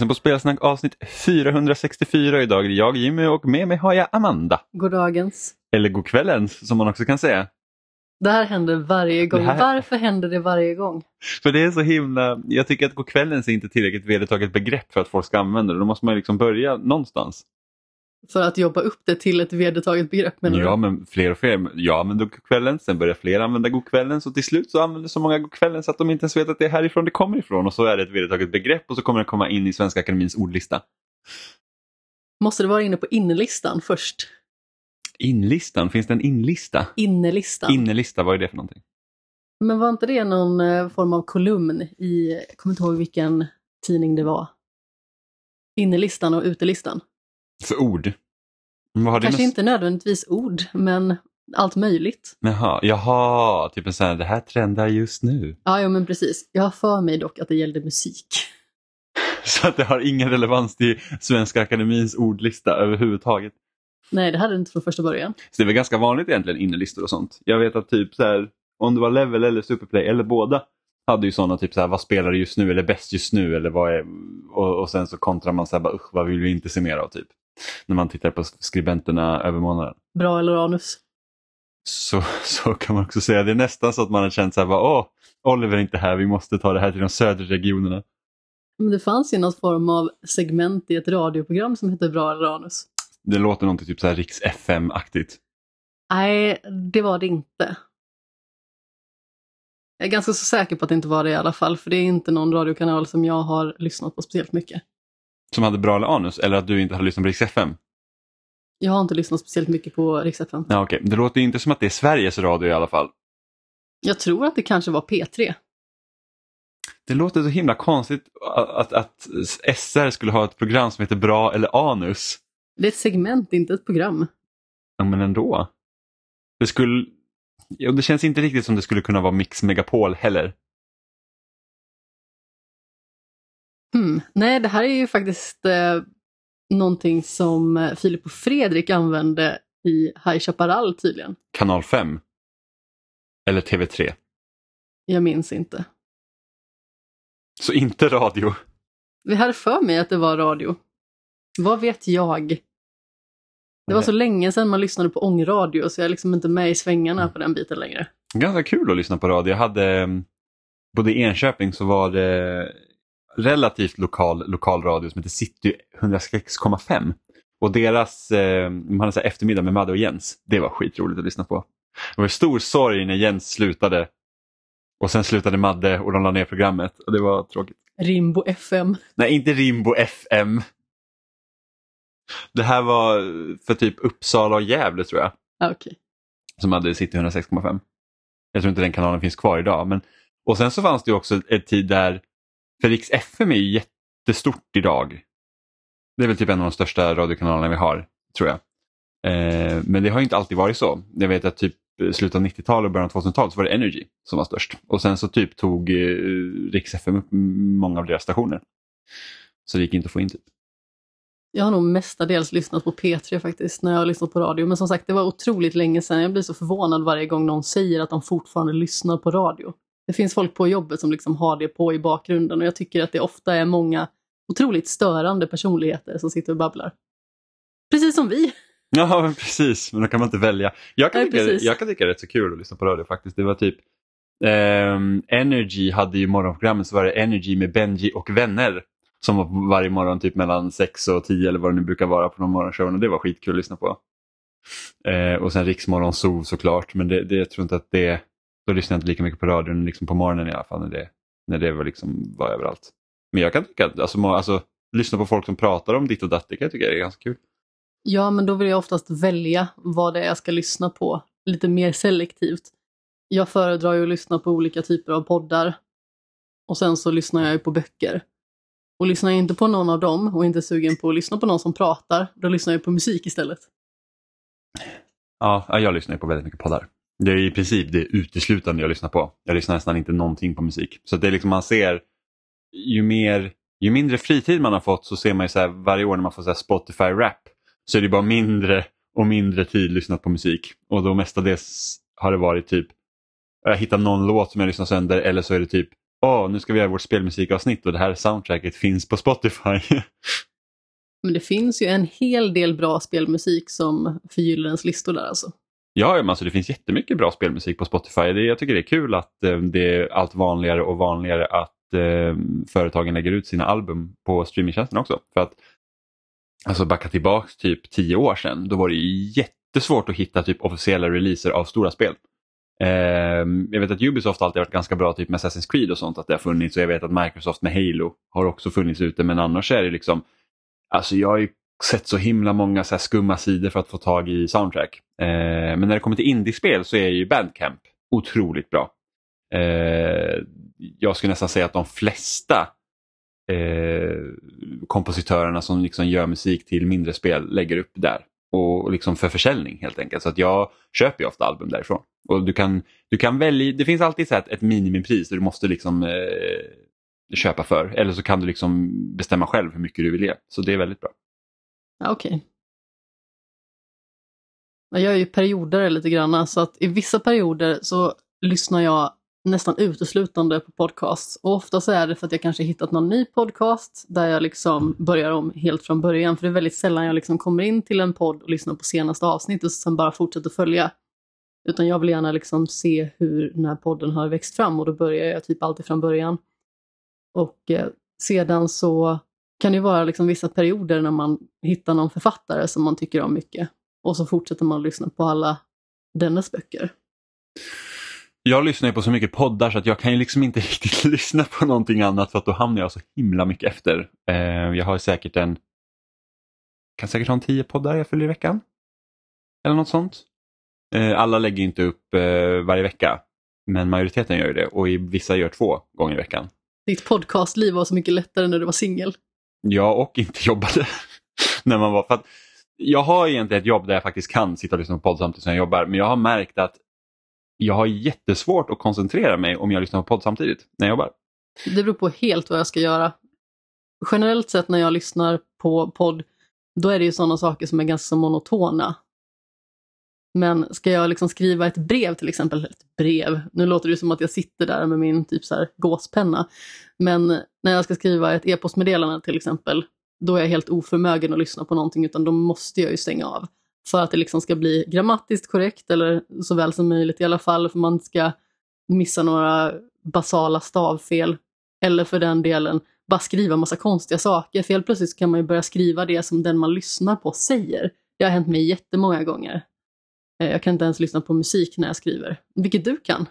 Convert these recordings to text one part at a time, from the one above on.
Lyssnar på Spelsnack avsnitt 464 idag. är det Jag Jimmy och med mig har jag Amanda. Goddagens. Eller godkvällens som man också kan säga. Det här händer varje gång. Här- Varför händer det varje gång? För det är så himla, jag tycker att godkvällens är inte tillräckligt vedertaget begrepp för att folk ska använda det. Då måste man liksom börja någonstans. För att jobba upp det till ett vedertaget begrepp menar Ja du? men fler och fler, ja men då godkvällens, sen börjar fler använda godkvällens och till slut så använder så många godkvällens att de inte ens vet att det är härifrån det kommer ifrån och så är det ett vedertaget begrepp och så kommer det komma in i Svenska Akademins ordlista. Måste det vara inne på innerlistan först? Inlistan, finns det en inlista? Innerlistan. Innerlista, vad är det för någonting? Men var inte det någon eh, form av kolumn i, jag kommer inte ihåg vilken tidning det var. Innerlistan och utelistan. För ord? Kanske med... inte nödvändigtvis ord, men allt möjligt. Jaha, jaha, typ en sån här, det här trendar just nu. Ja, jo, men precis. Jag har för mig dock att det gällde musik. Så att det har ingen relevans till Svenska Akademins ordlista överhuvudtaget. Nej, det hade det inte från första början. Så det är väl ganska vanligt egentligen innerlistor och sånt. Jag vet att typ så här, om det var Level eller Superplay eller båda hade ju sådana typ så här, vad spelar du just nu eller bäst just nu eller vad är, och, och sen så kontrar man så här, bara, usch vad vill vi inte se mer av typ. När man tittar på skribenterna över månaden. Bra eller anus? Så, så kan man också säga. Det är nästan så att man har känt så här, bara, åh, Oliver är inte här, vi måste ta det här till de södra regionerna. Men det fanns ju någon form av segment i ett radioprogram som hette Bra eller anus. Det låter någonting typ så här Riks FM-aktigt. Nej, det var det inte. Jag är ganska så säker på att det inte var det i alla fall, för det är inte någon radiokanal som jag har lyssnat på speciellt mycket. Som hade bra anus, eller att du inte har lyssnat på Riks FM. Jag har inte lyssnat speciellt mycket på Rix FM. Ja, okej. Det låter ju inte som att det är Sveriges Radio i alla fall. Jag tror att det kanske var P3. Det låter så himla konstigt att, att, att SR skulle ha ett program som heter Bra eller Anus. Det är ett segment, inte ett program. Ja, men ändå. Det skulle... Ja, det känns inte riktigt som det skulle kunna vara Mix Megapol heller. Hmm. Nej, det här är ju faktiskt eh, någonting som eh, Filip och Fredrik använde i High Chaparral tydligen. Kanal 5. Eller TV3. Jag minns inte. Så inte radio. Vi hade för mig att det var radio. Vad vet jag? Det var så länge sedan man lyssnade på ångradio så jag är liksom inte med i svängarna på den biten längre. Ganska kul att lyssna på radio. Jag hade, mm, både i Enköping så var det relativt lokal, lokal radio som heter City 106,5. Och deras, eh, de hade så eftermiddag med Madde och Jens. Det var skitroligt att lyssna på. Det var stor sorg när Jens slutade. Och sen slutade Madde och de la ner programmet. Och det var tråkigt. Rimbo FM. Nej, inte Rimbo FM. Det här var för typ Uppsala och Gävle tror jag. Ah, Okej. som hade City 106,5. Jag tror inte den kanalen finns kvar idag. Men... Och sen så fanns det ju också en tid där, för Rix FM är ju jättestort idag. Det är väl typ en av de största radiokanalerna vi har, tror jag. Eh, men det har inte alltid varit så. Jag vet att typ i slutet av 90-talet och början av 2000-talet så var det Energy som var störst. Och sen så typ tog eh, Rix FM upp många av deras stationer. Så det gick inte att få in typ. Jag har nog mestadels lyssnat på P3 faktiskt när jag har lyssnat på radio. Men som sagt, det var otroligt länge sedan. Jag blir så förvånad varje gång någon säger att de fortfarande lyssnar på radio. Det finns folk på jobbet som liksom har det på i bakgrunden och jag tycker att det ofta är många otroligt störande personligheter som sitter och babblar. Precis som vi. Ja, precis. Men då kan man inte välja. Jag kan, Nej, tycka, precis. jag kan tycka det är rätt så kul att lyssna på radio faktiskt. Det var typ ehm, Energy hade ju morgonprogrammet så var det Energy med Benji och vänner. Som var varje morgon typ mellan 6 och 10 eller vad det nu brukar vara på de morgonshowen och det var skitkul att lyssna på. Eh, och sen Riksmorgon Sol såklart men det, det, jag tror inte att det, då lyssnade jag inte lika mycket på radion liksom på morgonen i alla fall när det, när det var, liksom, var överallt. Men jag kan tycka att alltså, alltså, lyssna på folk som pratar om ditt och datt, det kan jag tycka är ganska kul. Ja, men då vill jag oftast välja vad det är jag ska lyssna på lite mer selektivt. Jag föredrar ju att lyssna på olika typer av poddar. Och sen så lyssnar jag ju på böcker. Och lyssnar jag inte på någon av dem och inte är sugen på att lyssna på någon som pratar, då lyssnar jag på musik istället. Ja, jag lyssnar ju på väldigt mycket poddar. Det är i princip det uteslutande jag lyssnar på. Jag lyssnar nästan inte någonting på musik. Så det är liksom man ser, ju, mer, ju mindre fritid man har fått så ser man ju så här, varje år när man får så här Spotify Rap så är det bara mindre och mindre tid lyssnat på musik. Och då mestadels har det varit typ, jag hittar någon låt som jag lyssnar sönder eller så är det typ åh, nu ska vi göra vårt spelmusikavsnitt och det här soundtracket finns på Spotify. Men det finns ju en hel del bra spelmusik som förgyller ens listor där alltså. Ja, men alltså det finns jättemycket bra spelmusik på Spotify. Det, jag tycker det är kul att eh, det är allt vanligare och vanligare att eh, företagen lägger ut sina album på streamingtjänsten också. För att alltså backa tillbaks typ tio år sedan, då var det jättesvårt att hitta typ officiella releaser av stora spel. Eh, jag vet att Ubisoft alltid varit ganska bra typ med Assassin's Creed och sånt, att det har funnits och jag vet att Microsoft med Halo har också funnits ute men annars är det liksom, alltså jag är sett så himla många så skumma sidor för att få tag i soundtrack. Eh, men när det kommer till indiespel så är ju Bandcamp otroligt bra. Eh, jag skulle nästan säga att de flesta eh, kompositörerna som liksom gör musik till mindre spel lägger upp där. Och liksom för försäljning helt enkelt. Så att jag köper ju ofta album därifrån. Och du kan, du kan välja, det finns alltid så ett, ett minimipris du måste liksom eh, köpa för. Eller så kan du liksom bestämma själv hur mycket du vill ge. Så det är väldigt bra. Okej. Okay. Jag gör ju perioder lite grann, så att i vissa perioder så lyssnar jag nästan uteslutande på podcasts. Och ofta så är det för att jag kanske hittat någon ny podcast där jag liksom börjar om helt från början. För det är väldigt sällan jag liksom kommer in till en podd och lyssnar på senaste avsnittet och sen bara fortsätter följa. Utan jag vill gärna liksom se hur den här podden har växt fram och då börjar jag typ alltid från början. Och eh, sedan så kan det vara liksom vissa perioder när man hittar någon författare som man tycker om mycket. Och så fortsätter man lyssna på alla dennes böcker. Jag lyssnar ju på så mycket poddar så att jag kan ju liksom inte riktigt lyssna på någonting annat för att då hamnar jag så himla mycket efter. Eh, jag har säkert en, kan säkert ha en tio poddar jag följer i veckan. Eller något sånt. Eh, alla lägger inte upp eh, varje vecka. Men majoriteten gör ju det och vissa gör två gånger i veckan. Ditt podcastliv var så mycket lättare när du var singel. Ja, och inte jobbade. när man var, för att jag har egentligen ett jobb där jag faktiskt kan sitta och lyssna på podd samtidigt som jag jobbar. Men jag har märkt att jag har jättesvårt att koncentrera mig om jag lyssnar på podd samtidigt när jag jobbar. Det beror på helt vad jag ska göra. Generellt sett när jag lyssnar på podd, då är det ju sådana saker som är ganska monotona. Men ska jag liksom skriva ett brev till exempel, ett brev, nu låter det som att jag sitter där med min typ så här gåspenna. Men när jag ska skriva ett e-postmeddelande till exempel, då är jag helt oförmögen att lyssna på någonting utan då måste jag ju stänga av. För att det liksom ska bli grammatiskt korrekt eller så väl som möjligt i alla fall, för man ska missa några basala stavfel. Eller för den delen bara skriva massa konstiga saker, för helt plötsligt kan man ju börja skriva det som den man lyssnar på säger. Det har hänt mig jättemånga gånger. Eh, jag kan inte ens lyssna på musik när jag skriver, vilket du kan.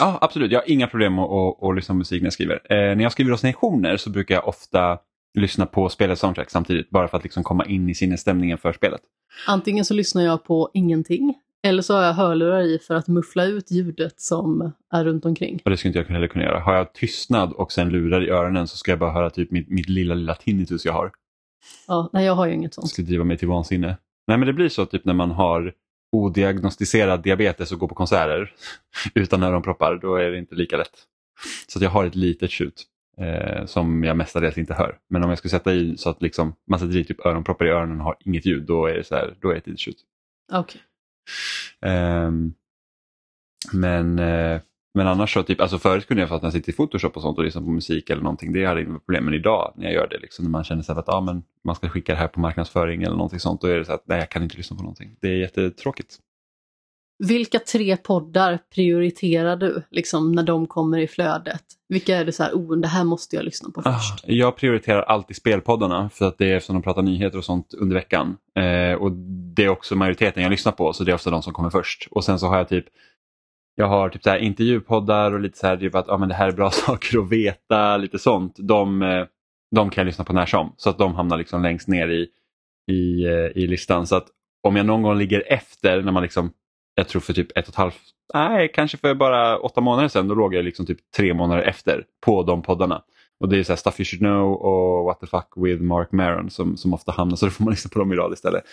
Ja, absolut. Jag har inga problem att, att, att lyssna på musik när jag skriver. Eh, när jag skriver recensioner så brukar jag ofta lyssna på spelets soundtrack samtidigt, bara för att liksom komma in i sinnesstämningen för spelet. Antingen så lyssnar jag på ingenting, eller så har jag hörlurar i för att muffla ut ljudet som är runt omkring. Och det skulle inte jag heller kunna göra. Har jag tystnad och sen lurar i öronen så ska jag bara höra typ mitt, mitt lilla, lilla tinnitus jag har. Ja, nej jag har ju inget sånt. Det skulle driva mig till vansinne. Nej men det blir så typ när man har odiagnostiserad diabetes och går på konserter utan öronproppar, då är det inte lika lätt. Så jag har ett litet tjut eh, som jag mestadels inte hör. Men om jag skulle sätta i så att liksom, man sätter i typ öronproppar i öronen och har inget ljud, då är det, så här, då är det ett litet tjut. Okay. Eh, men, eh, men annars så, typ, alltså förut kunde jag för att när jag sitter i Photoshop och sånt och lyssnar på musik eller någonting, det hade inga problem. Men idag när jag gör det, liksom, när man känner sig att ah, men man ska skicka det här på marknadsföring eller någonting sånt, då är det så att nej, jag kan inte lyssna på någonting. Det är jättetråkigt. Vilka tre poddar prioriterar du liksom, när de kommer i flödet? Vilka är det så här, oh, det här måste jag lyssna på först? Ah, jag prioriterar alltid spelpoddarna för att det är eftersom de pratar nyheter och sånt under veckan. Eh, och Det är också majoriteten jag lyssnar på så det är ofta de som kommer först. Och sen så har jag typ jag har typ så här intervjupoddar och lite så här typ att ah, men det här är bra saker att veta, lite sånt. De, eh, de kan jag lyssna på när som så att de hamnar liksom längst ner i, i, eh, i listan. Så att om jag någon gång ligger efter när man liksom jag tror för typ ett och ett halvt, nej kanske för bara åtta månader sedan, då låg jag liksom typ tre månader efter på de poddarna. Och det är så här Stuff You Should Know och What the Fuck with Mark Maron som, som ofta hamnar, så då får man lyssna på dem i rad istället.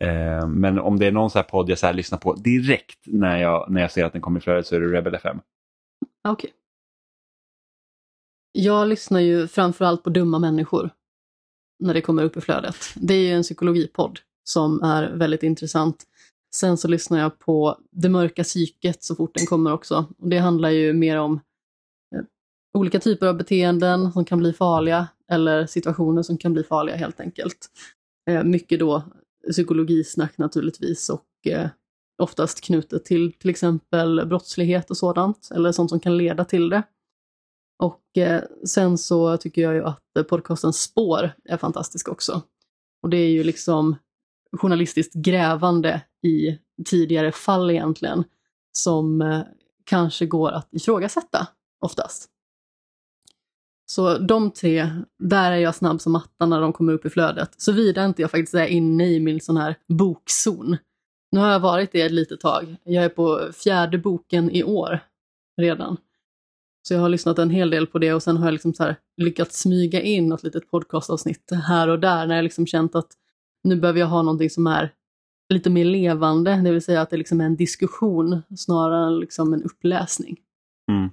Eh, men om det är någon så här podd jag så här lyssnar på direkt när jag, när jag ser att den kommer i flödet så är det Rebel FM. Okej. Okay. Jag lyssnar ju framförallt på dumma människor när det kommer upp i flödet. Det är ju en psykologipodd som är väldigt intressant. Sen så lyssnar jag på Det mörka psyket så fort den kommer också. Och det handlar ju mer om olika typer av beteenden som kan bli farliga eller situationer som kan bli farliga helt enkelt. Eh, mycket då psykologisnack naturligtvis och eh, oftast knutet till till exempel brottslighet och sådant, eller sånt som kan leda till det. Och eh, sen så tycker jag ju att podcasten Spår är fantastisk också. Och det är ju liksom journalistiskt grävande i tidigare fall egentligen, som kanske går att ifrågasätta oftast. Så de tre, där är jag snabb som attan när de kommer upp i flödet. Såvida inte jag faktiskt är inne i min sån här bokzon. Nu har jag varit det ett litet tag. Jag är på fjärde boken i år redan. Så jag har lyssnat en hel del på det och sen har jag liksom så lyckats smyga in något litet podcastavsnitt här och där när jag liksom känt att nu behöver jag ha någonting som är lite mer levande, det vill säga att det liksom är en diskussion snarare än liksom en uppläsning. Mm.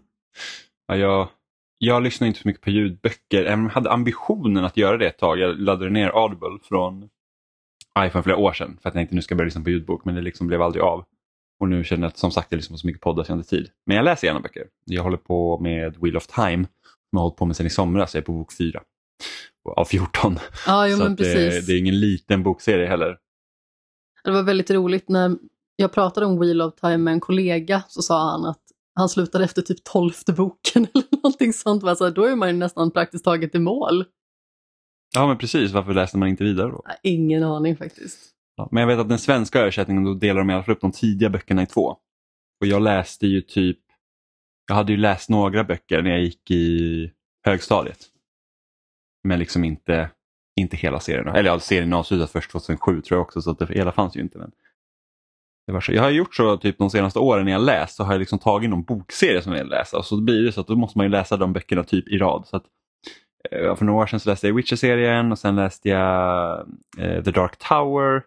Ja, jag, jag lyssnar inte så mycket på ljudböcker, jag hade ambitionen att göra det ett tag. Jag laddade ner Audible från iPhone flera år sedan för att jag tänkte nu ska börja lyssna på ljudbok men det liksom blev aldrig av. Och nu känner jag att som sagt jag lyssnar på så mycket poddar så jag inte tid. Men jag läser gärna böcker. Jag håller på med Wheel of Time som jag har hållit på med sedan i somras. Jag är på bok 4 av 14. Ja, jo, så men det, det är ingen liten bokserie heller. Det var väldigt roligt när jag pratade om Wheel of Time med en kollega så sa han att han slutade efter typ tolfte boken eller någonting sånt. Alltså, då är man ju nästan praktiskt taget i mål. Ja men precis, varför läste man inte vidare då? Ingen aning faktiskt. Ja, men jag vet att den svenska översättningen då delar de i alla fall upp de tidiga böckerna i två. Och jag läste ju typ, jag hade ju läst några böcker när jag gick i högstadiet. Men liksom inte, inte hela serien. Eller ja, serien avslutades först 2007 tror jag också så att det hela fanns ju inte. Men så. Jag har gjort så typ de senaste åren när jag läst så har jag liksom tagit någon bokserie som jag vill läsa och så blir det så att då måste man ju läsa de böckerna typ i rad. Så att, eh, för några år sedan så läste jag Witcher-serien och sen läste jag eh, The Dark Tower.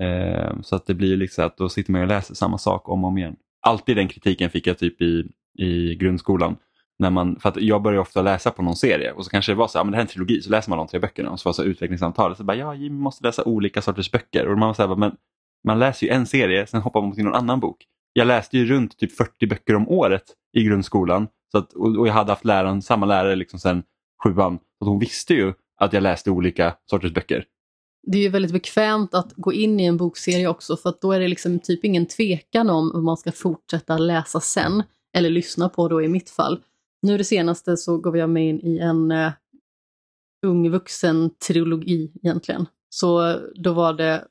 Eh, så att det blir liksom att då sitter man och läser samma sak om och om igen. Alltid den kritiken fick jag typ i, i grundskolan. När man, för att jag börjar ofta läsa på någon serie och så kanske det var så här, men det här är en trilogi, så läser man de tre böckerna och så var så utvecklingssamtalet, så bara ja, Jimmy måste läsa olika sorters böcker. Och man var så här, men man läser ju en serie, sen hoppar man till någon annan bok. Jag läste ju runt typ 40 böcker om året i grundskolan så att, och, och jag hade haft läraren, samma lärare liksom sen sjuan. Så hon visste ju att jag läste olika sorters böcker. Det är ju väldigt bekvämt att gå in i en bokserie också för att då är det liksom typ ingen tvekan om vad man ska fortsätta läsa sen. Eller lyssna på då i mitt fall. Nu det senaste så gav jag mig in i en uh, ung vuxen-trilogi egentligen. Så då var det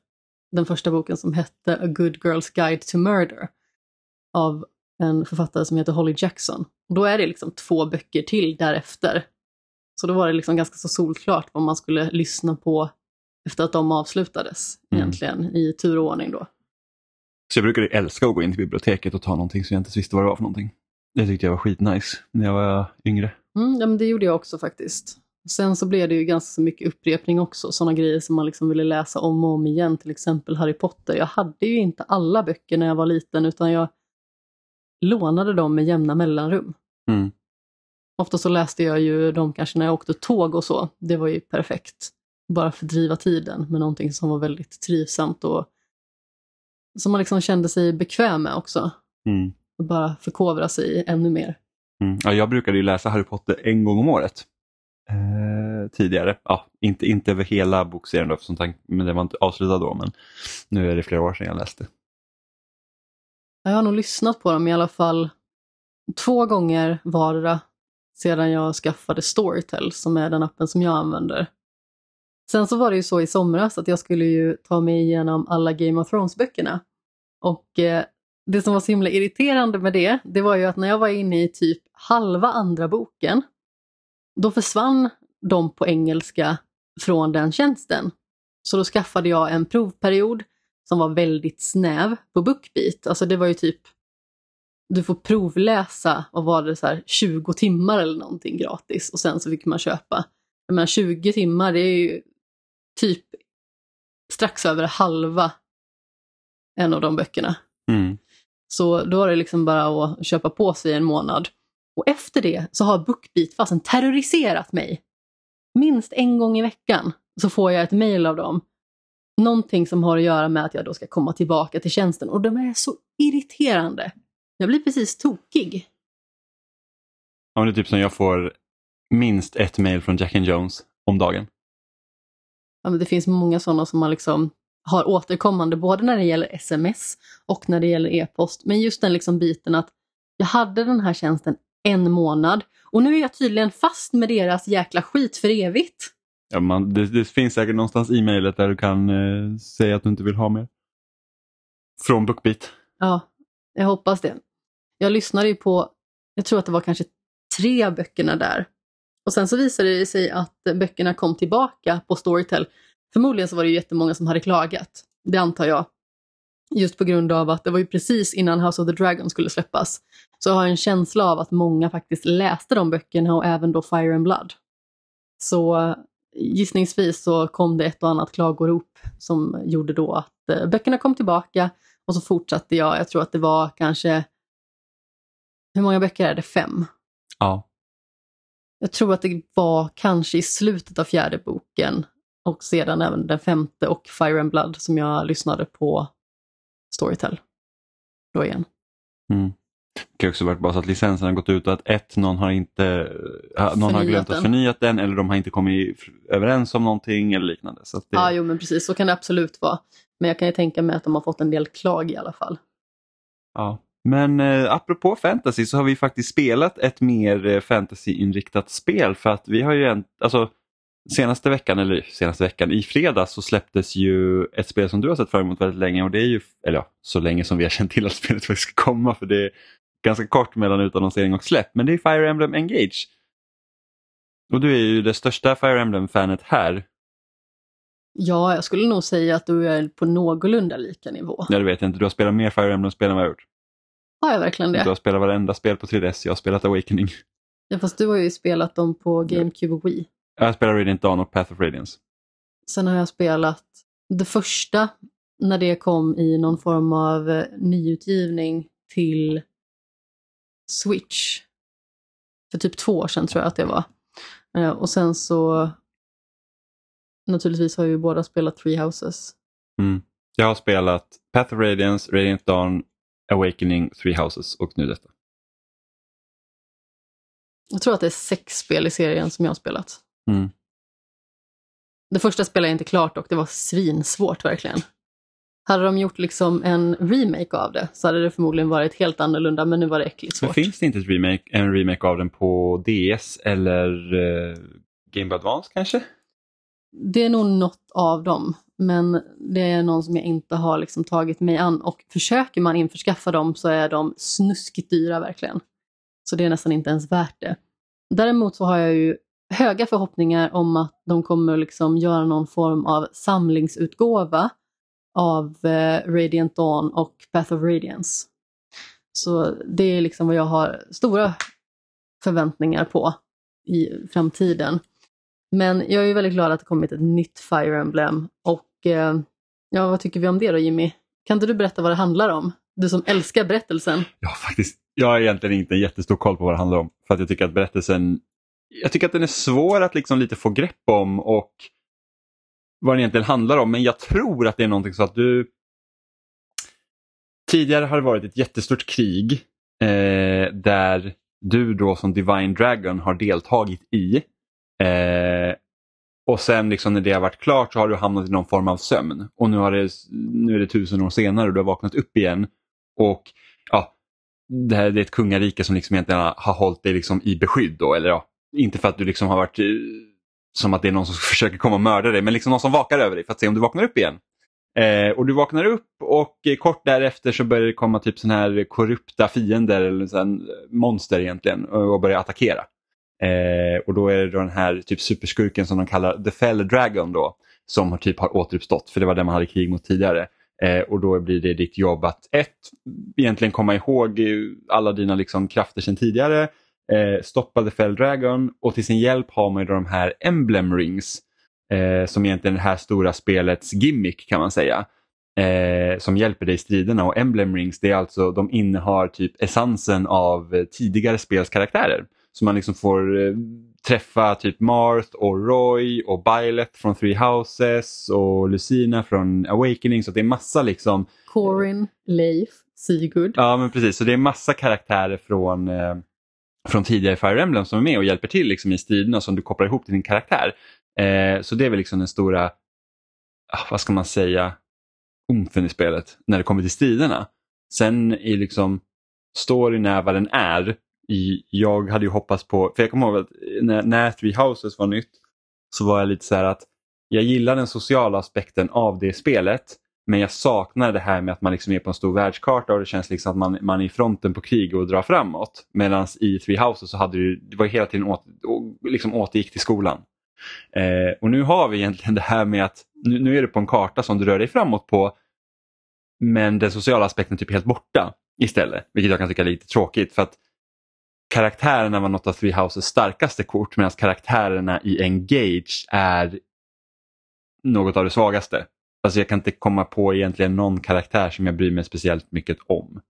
den första boken som hette A Good Girl's Guide to Murder av en författare som heter Holly Jackson. Och då är det liksom två böcker till därefter. Så då var det liksom ganska så solklart vad man skulle lyssna på efter att de avslutades mm. egentligen i tur och ordning då. Så jag brukade älska att gå in till biblioteket och ta någonting som jag inte visste vad det var för någonting. Det tyckte jag var skitnice när jag var yngre. Mm, ja, men det gjorde jag också faktiskt. Sen så blev det ju ganska mycket upprepning också, sådana grejer som man liksom ville läsa om och om igen, till exempel Harry Potter. Jag hade ju inte alla böcker när jag var liten utan jag lånade dem med jämna mellanrum. Mm. Ofta så läste jag ju dem kanske när jag åkte tåg och så. Det var ju perfekt. Bara fördriva tiden med någonting som var väldigt trivsamt och som man liksom kände sig bekväm med också. Mm. Och bara förkovra sig ännu mer. Mm. Ja, jag brukade ju läsa Harry Potter en gång om året eh, tidigare. Ja, inte, inte över hela bokserien då, som tank, men det var inte avslutad då, men nu är det flera år sedan jag läste. Jag har nog lyssnat på dem i alla fall två gånger vardera sedan jag skaffade Storytel som är den appen som jag använder. Sen så var det ju så i somras att jag skulle ju ta mig igenom alla Game of Thrones-böckerna. Och eh, det som var så himla irriterande med det, det var ju att när jag var inne i typ halva andra boken, då försvann de på engelska från den tjänsten. Så då skaffade jag en provperiod som var väldigt snäv på Bookbeat. Alltså det var ju typ, du får provläsa, och var det så här 20 timmar eller någonting gratis och sen så fick man köpa. Jag menar 20 timmar, det är ju typ strax över halva en av de böckerna. Mm. Så då är det liksom bara att köpa på sig en månad. Och efter det så har Bookbeat fasen terroriserat mig. Minst en gång i veckan så får jag ett mail av dem. Någonting som har att göra med att jag då ska komma tillbaka till tjänsten och de är så irriterande. Jag blir precis tokig. Ja, men det är typ som jag får minst ett mail från Jack and Jones om dagen. Ja, men det finns många sådana som man liksom har återkommande både när det gäller sms och när det gäller e-post. Men just den liksom biten att jag hade den här tjänsten en månad och nu är jag tydligen fast med deras jäkla skit för evigt. Ja, man, det, det finns säkert någonstans i mejlet där du kan eh, säga att du inte vill ha mer. Från Bookbeat. Ja, jag hoppas det. Jag lyssnade ju på, jag tror att det var kanske tre böckerna där. Och sen så visade det sig att böckerna kom tillbaka på Storytel. Förmodligen så var det ju jättemånga som hade klagat, det antar jag. Just på grund av att det var ju precis innan House of the Dragon skulle släppas. Så jag har en känsla av att många faktiskt läste de böckerna och även då Fire and Blood. Så gissningsvis så kom det ett och annat klagorop som gjorde då att eh, böckerna kom tillbaka och så fortsatte jag. Jag tror att det var kanske, hur många böcker är det? Fem? Ja. Jag tror att det var kanske i slutet av fjärde boken och sedan även den femte och Fire and Blood som jag lyssnade på Storytel. Då igen. Mm. Det kan också varit bara så att licensen har gått ut och att ett, någon har inte någon har glömt att förnyat den eller de har inte kommit överens om någonting eller liknande. Så det... Ja, jo men precis så kan det absolut vara. Men jag kan ju tänka mig att de har fått en del klag i alla fall. Ja, men eh, apropå fantasy så har vi faktiskt spelat ett mer eh, fantasyinriktat spel för att vi har ju en, alltså senaste veckan, eller senaste veckan, i fredags så släpptes ju ett spel som du har sett fram emot väldigt länge och det är ju, eller ja, så länge som vi har känt till att spelet faktiskt ska komma för det är ganska kort mellan utannonsering och släpp, men det är Fire Emblem Engage. Och du är ju det största Fire Emblem-fanet här. Ja, jag skulle nog säga att du är på någorlunda lika nivå. Ja, det vet jag inte. Du har spelat mer Fire Emblem-spel än vad jag har gjort. Har jag verkligen det? Du har spelat varenda spel på 3DS. Jag har spelat Awakening. Ja, fast du har ju spelat dem på GameCube och Wii. Jag spelar Radiant Dawn och Path of Radiance. Sen har jag spelat det första när det kom i någon form av eh, nyutgivning till Switch. För typ två år sedan tror jag att det var. Eh, och sen så naturligtvis har ju båda spelat Three Houses. Mm. Jag har spelat Path of Radiance, Radiant Dawn, Awakening, Three Houses och nu detta. Jag tror att det är sex spel i serien som jag har spelat. Mm. Det första spelade jag inte klart och det var svinsvårt verkligen. Hade de gjort liksom en remake av det så hade det förmodligen varit helt annorlunda men nu var det äckligt svårt. Men finns det inte ett remake, en remake av den på DS eller uh, Game Boy Advance kanske? Det är nog något av dem men det är någon som jag inte har liksom tagit mig an och försöker man införskaffa dem så är de snuskigt dyra verkligen. Så det är nästan inte ens värt det. Däremot så har jag ju höga förhoppningar om att de kommer liksom göra någon form av samlingsutgåva av eh, Radiant Dawn och Path of Radiance. Så det är liksom vad jag har stora förväntningar på i framtiden. Men jag är väldigt glad att det kommit ett nytt Fire Emblem och eh, ja, vad tycker vi om det då Jimmy? Kan inte du berätta vad det handlar om? Du som älskar berättelsen. Ja, faktiskt. Jag har egentligen inte en jättestor koll på vad det handlar om. För att jag tycker att berättelsen jag tycker att den är svår att liksom lite få grepp om och vad den egentligen handlar om. Men jag tror att det är någonting så att du... Tidigare har det varit ett jättestort krig eh, där du då som Divine Dragon har deltagit i. Eh, och sen liksom när det har varit klart så har du hamnat i någon form av sömn. Och nu, har det, nu är det tusen år senare och du har vaknat upp igen. Och ja, det, här, det är ett kungarike som liksom egentligen har hållit dig liksom i beskydd. Då, eller ja, inte för att du liksom har varit eh, som att det är någon som försöker komma och mörda dig, men liksom någon som vakar över dig för att se om du vaknar upp igen. Eh, och du vaknar upp och eh, kort därefter så börjar det komma typ sån här korrupta fiender eller sån monster egentligen och börjar attackera. Eh, och då är det då den här typ superskurken som de kallar The Fell Dragon då som har, typ har återuppstått för det var den man hade krig mot tidigare. Eh, och då blir det ditt jobb att ett, egentligen komma ihåg eh, alla dina liksom krafter sedan tidigare eh, stoppa The Fell Dragon och till sin hjälp har man ju de här Emblem Rings eh, som egentligen är det här stora spelets gimmick kan man säga. Eh, som hjälper dig i striderna och Emblem Rings det är alltså, de innehar typ essensen av tidigare spelskaraktärer. Så man liksom får eh, träffa typ Marth och Roy och Byleth från Three Houses och Lucina från Awakening så det är massa liksom Corin, Leif, Sigurd. Ja men precis, så det är massa karaktärer från eh, från tidigare Fire Emblem som är med och hjälper till liksom, i striderna som du kopplar ihop till din karaktär. Eh, så det är väl liksom den stora, ah, vad ska man säga, omfen i spelet när det kommer till striderna. Sen i liksom storyn är vad den är. I, jag hade ju hoppats på, för jag kommer ihåg att när, när Three Houses var nytt så var jag lite så här att jag gillar den sociala aspekten av det spelet men jag saknar det här med att man liksom är på en stor världskarta och det känns liksom att man, man är i fronten på krig och drar framåt. Medan i Three Houses så hade du det var hela tiden åt, liksom återgick till skolan. Eh, och nu har vi egentligen det här med att nu, nu, är det på en karta som du rör dig framåt på men den sociala aspekten är typ helt borta istället. Vilket jag kan tycka är lite tråkigt för att karaktärerna var något av Three Houses starkaste kort medan karaktärerna i Engage är något av det svagaste. Alltså jag kan inte komma på egentligen någon karaktär som jag bryr mig speciellt mycket om.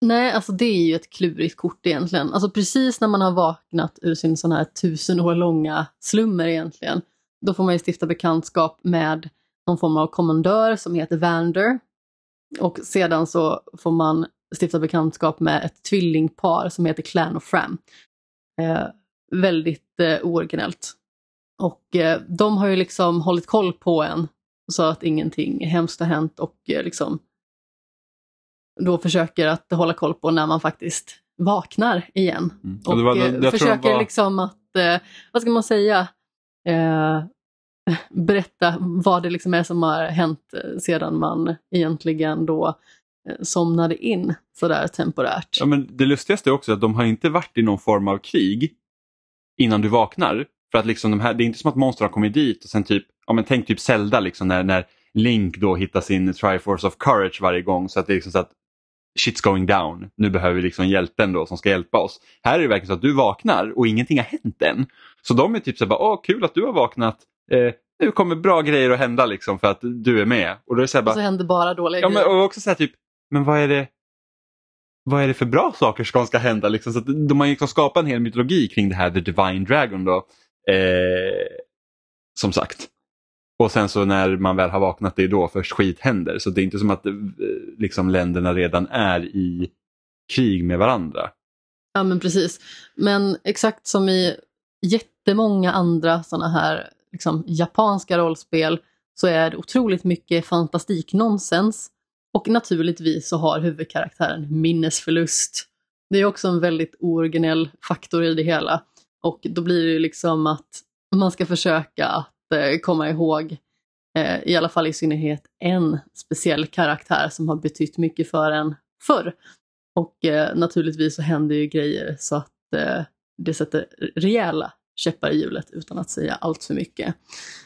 Nej, alltså det är ju ett klurigt kort egentligen. Alltså precis när man har vaknat ur sin sån här tusen år långa slummer egentligen, då får man ju stifta bekantskap med någon form av kommandör som heter Vander. Och sedan så får man stifta bekantskap med ett tvillingpar som heter Clan och Fram. Eh, väldigt eh, ooriginellt. Och eh, de har ju liksom hållit koll på en så att ingenting hemskt har hänt och eh, liksom då försöker att hålla koll på när man faktiskt vaknar igen. Mm. Och, och var, eh, försöker var... liksom att, eh, vad ska man säga, eh, berätta vad det liksom är som har hänt eh, sedan man egentligen då somnade in sådär temporärt. Ja, men det lustigaste är också att de har inte varit i någon form av krig innan du vaknar. För att liksom de här, det är inte som att monster har kommit dit och sen typ, ja men tänk typ Zelda liksom när, när Link då hittar sin Triforce of Courage varje gång så att det är liksom så att shit's going down. Nu behöver vi liksom hjälten då som ska hjälpa oss. Här är det verkligen så att du vaknar och ingenting har hänt än. Så de är typ så här, åh kul att du har vaknat. Eh, nu kommer bra grejer att hända liksom för att du är med. Och då är så, här, bara, och så händer bara dåliga ja, grejer. Men, och också så här, typ, men vad är det vad är det för bra saker som ska hända? Liksom? Så de har liksom skapat en hel mytologi kring det här The Divine Dragon. Då. Eh, som sagt. Och sen så när man väl har vaknat det är då först skit händer. Så det är inte som att eh, liksom, länderna redan är i krig med varandra. Ja men precis. Men exakt som i jättemånga andra sådana här liksom, japanska rollspel så är det otroligt mycket fantastiknonsens. Och naturligtvis så har huvudkaraktären minnesförlust. Det är också en väldigt originell faktor i det hela. Och då blir det ju liksom att man ska försöka att eh, komma ihåg, eh, i alla fall i synnerhet en speciell karaktär som har betytt mycket för en förr. Och eh, naturligtvis så händer ju grejer så att eh, det sätter rejäla käppar i hjulet utan att säga allt för mycket.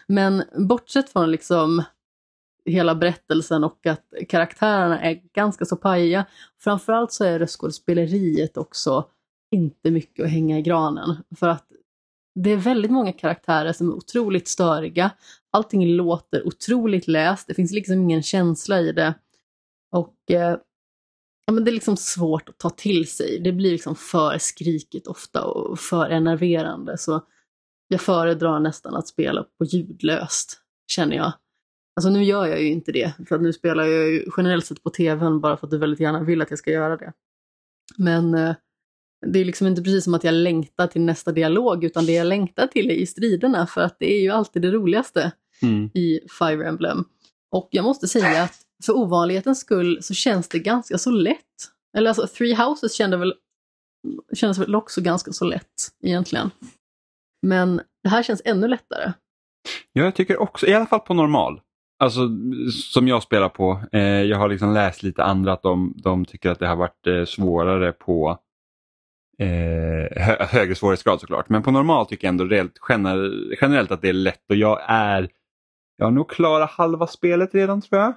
Men bortsett från liksom hela berättelsen och att karaktärerna är ganska så pajiga. Framförallt så är röstskådespeleriet också inte mycket att hänga i granen. För att det är väldigt många karaktärer som är otroligt störiga. Allting låter otroligt läst, det finns liksom ingen känsla i det. Och eh, ja, men det är liksom svårt att ta till sig. Det blir liksom för skrikigt ofta och för enerverande. Så jag föredrar nästan att spela på ljudlöst, känner jag. Alltså nu gör jag ju inte det, för att nu spelar jag ju generellt sett på tvn bara för att du väldigt gärna vill att jag ska göra det. Men eh, det är liksom inte precis som att jag längtar till nästa dialog utan det jag längtar till är i striderna för att det är ju alltid det roligaste mm. i Fire Emblem. Och jag måste säga att för ovanlighetens skull så känns det ganska så lätt. Eller alltså Three Houses kände väl, kändes väl också ganska så lätt egentligen. Men det här känns ännu lättare. Ja, jag tycker också, i alla fall på normal. Alltså som jag spelar på. Eh, jag har liksom läst lite andra att de, de tycker att det har varit eh, svårare på eh, hö högre svårighetsgrad såklart. Men på normal tycker jag ändå rent, gener generellt att det är lätt och jag är jag har nog klarat halva spelet redan tror jag.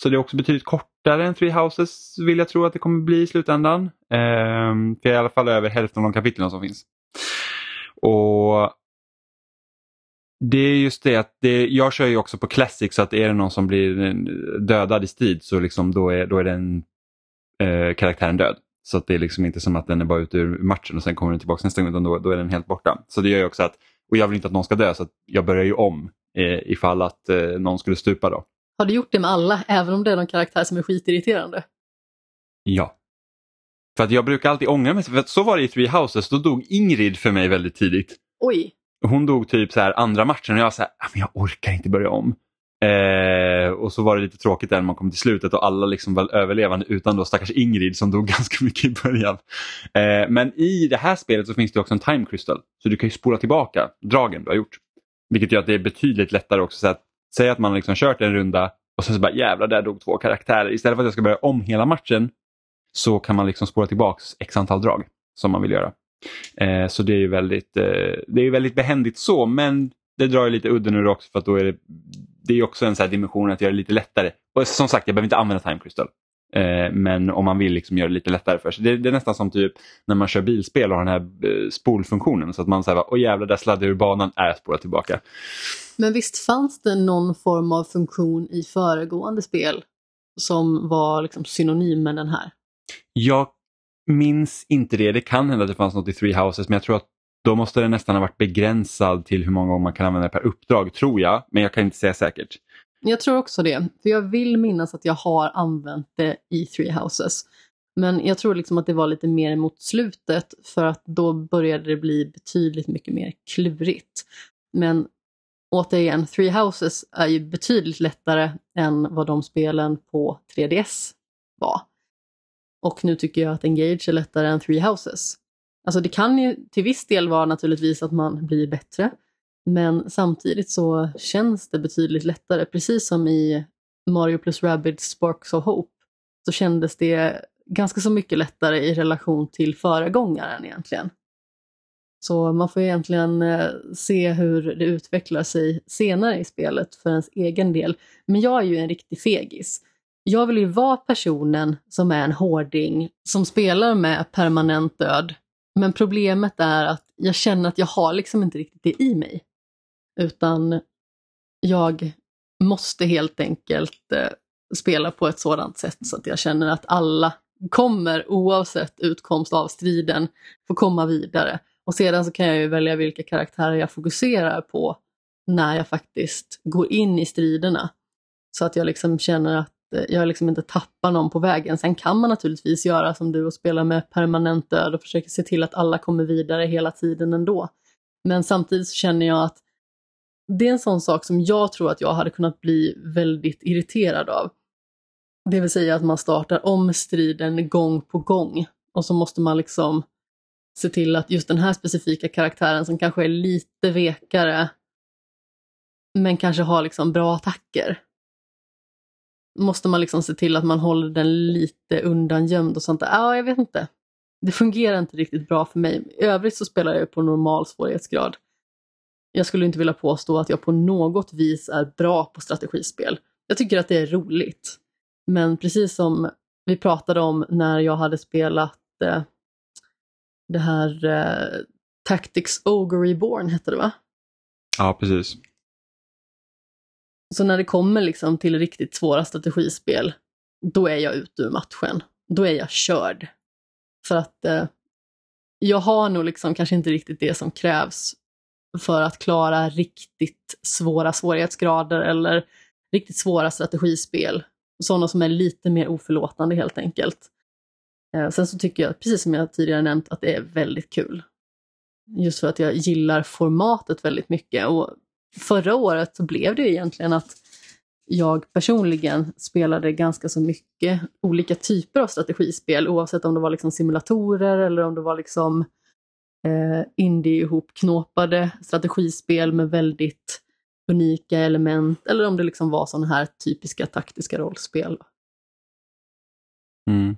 Så det är också betydligt kortare än Three Houses vill jag tro att det kommer bli i slutändan. Eh, för jag är i alla fall över hälften av de kapitlen som finns. Och det är just det att det, jag kör ju också på Classic så att är det någon som blir dödad i strid så liksom då, är, då är den eh, karaktären död. Så att det är liksom inte som att den är bara ute ur matchen och sen kommer den tillbaka nästa gång utan då, då är den helt borta. Så det gör ju också att, och jag vill inte att någon ska dö så jag börjar ju om eh, ifall att eh, någon skulle stupa då. Har du gjort det med alla, även om det är någon karaktär som är skitirriterande? Ja. För att jag brukar alltid ångra mig, för att så var det i Three Houses, då dog Ingrid för mig väldigt tidigt. Oj, Hon dog typ så här andra matchen och jag var här, "Ah, jag orkar inte börja om. Eh, och så var det lite tråkigt där när man kom till slutet och alla liksom var överlevande utan då stackars Ingrid som dog ganska mycket i början. Eh, men i det här spelet så finns det också en time crystal. Så du kan ju spola tillbaka dragen du har gjort. Vilket gör att det är betydligt lättare också. Så att, säg att man liksom kört en runda och sen så bara jävlar där dog två karaktärer. Istället för att jag ska börja om hela matchen så kan man liksom spola tillbaks x antal drag som man vill göra. Eh, så det är ju väldigt, eh, det är väldigt behändigt så men det drar ju lite udden ur det också för att då är det, det är också en så här dimension att göra det lite lättare. Och som sagt, jag behöver inte använda time crystal. Eh, men om man vill liksom göra det lite lättare för sig. Det, det är nästan som typ när man kör bilspel och har den här eh, spolfunktionen så att man säger åh jävlar där sladdar jag ur banan, är jag spolar tillbaka. men visst fanns det någon form av funktion i föregående spel som var liksom synonym med den här? Jag minns inte det, det kan hända att det fanns något i Three Houses men jag tror att då måste det nästan ha varit begränsad till hur många gånger man kan använda det per uppdrag, tror jag. Men jag kan inte säga säkert. Jag tror också det, för jag vill minnas att jag har använt det i Three Houses. Men jag tror liksom att det var lite mer mot slutet för att då började det bli betydligt mycket mer klurigt. Men återigen, Three Houses är ju betydligt lättare än vad de spelen på 3DS var. Och nu tycker jag att Engage är lättare än Three Houses. Alltså det kan ju till viss del vara naturligtvis att man blir bättre. Men samtidigt så känns det betydligt lättare. Precis som i Mario plus Rabbids Sparks of Hope så kändes det ganska så mycket lättare i relation till föregångaren egentligen. Så man får egentligen eh, se hur det utvecklar sig senare i spelet för ens egen del. Men jag är ju en riktig fegis. Jag vill ju vara personen som är en hårding som spelar med permanent död. Men problemet är att jag känner att jag har liksom inte riktigt det i mig. Utan jag måste helt enkelt eh, spela på ett sådant sätt så att jag känner att alla kommer oavsett utkomst av striden få komma vidare. Och sedan så kan jag ju välja vilka karaktärer jag fokuserar på när jag faktiskt går in i striderna. Så att jag liksom känner att Eh, jag liksom inte tappar någon på vägen. Sen kan man naturligtvis göra som du och spela med permanent död och försöka se till att alla kommer vidare hela tiden ändå. Men samtidigt så känner jag att det är en sån sak som jag tror att jag hade kunnat bli väldigt irriterad av. Det vill säga att man startar om striden gång på gång och så måste man liksom se till att just den här specifika karaktären som kanske är lite vekare men kanske har liksom bra attacker. Måste man liksom se till att man håller den lite undangömd och sånt där. Ja, jag vet inte. Det fungerar inte riktigt bra för mig. I övrigt så spelar jag på normal svårighetsgrad. Jag skulle inte vilja påstå att jag på något vis är bra på strategispel. Jag tycker att det är roligt. Men precis som vi pratade om när jag hade spelat eh, det här eh, Tactics Ogre Reborn hette det va? Ja, precis. Så när det kommer liksom till riktigt svåra strategispel, då är jag ute ur matchen. Då är jag körd. För att eh, jag har nog liksom kanske inte riktigt det som krävs för att klara riktigt svåra svårighetsgrader eller riktigt svåra strategispel. Sådana som är lite mer oförlåtande helt enkelt. Eh, sen så tycker jag, precis som jag tidigare nämnt, att det är väldigt kul. Just för att jag gillar formatet väldigt mycket. Och förra året så blev det ju egentligen att jag personligen spelade ganska så mycket olika typer av strategispel oavsett om det var liksom simulatorer eller om det var liksom eh, indie-ihopknåpade strategispel med väldigt unika element eller om det liksom var sådana här typiska taktiska rollspel. Mm.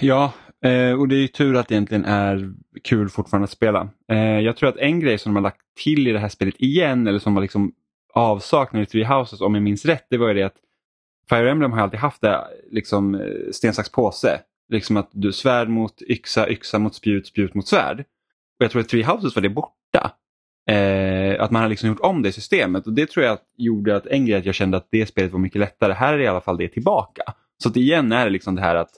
Ja, eh, och det är ju tur att det egentligen är kul fortfarande att spela. Eh, jag tror att en grej som de har lagt till i det här spelet igen, eller som var liksom avsaknad i Three Houses om jag minns rätt, det var ju det att Fire Emblem har alltid haft det liksom eh, sten, sax, påse. Liksom att du svärd mot yxa, yxa mot spjut, spjut mot svärd. Och jag tror att Three Houses var det borta. Eh, att man har liksom gjort om det systemet och det tror jag att gjorde att en grej att jag kände att det spelet var mycket lättare. Här är i alla fall det tillbaka. Så att igen är det liksom det här att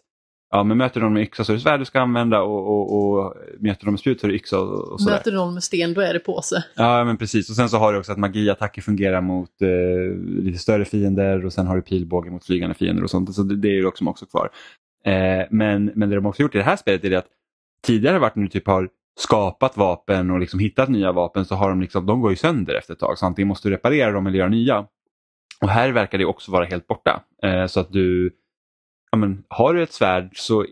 ja, men möter de med yxa så är det svärd du ska använda och, och, och möter de med spjut så är det yxa och, och sådär. Möter någon med sten, då är det påse. Ja men precis och sen så har du också att magiattacker fungerar mot eh, lite större fiender och sen har du pilbåge mot flygande fiender och sånt. Så det, det är ju också, också kvar. Eh, men, men det de också gjort i det här spelet är det att tidigare varit när du typ har skapat vapen och liksom hittat nya vapen så har de liksom, de går ju sönder efter ett tag så antingen måste du reparera dem eller göra nya. Och här verkar det också vara helt borta. Eh, så att du, ja men, har du ett svärd så,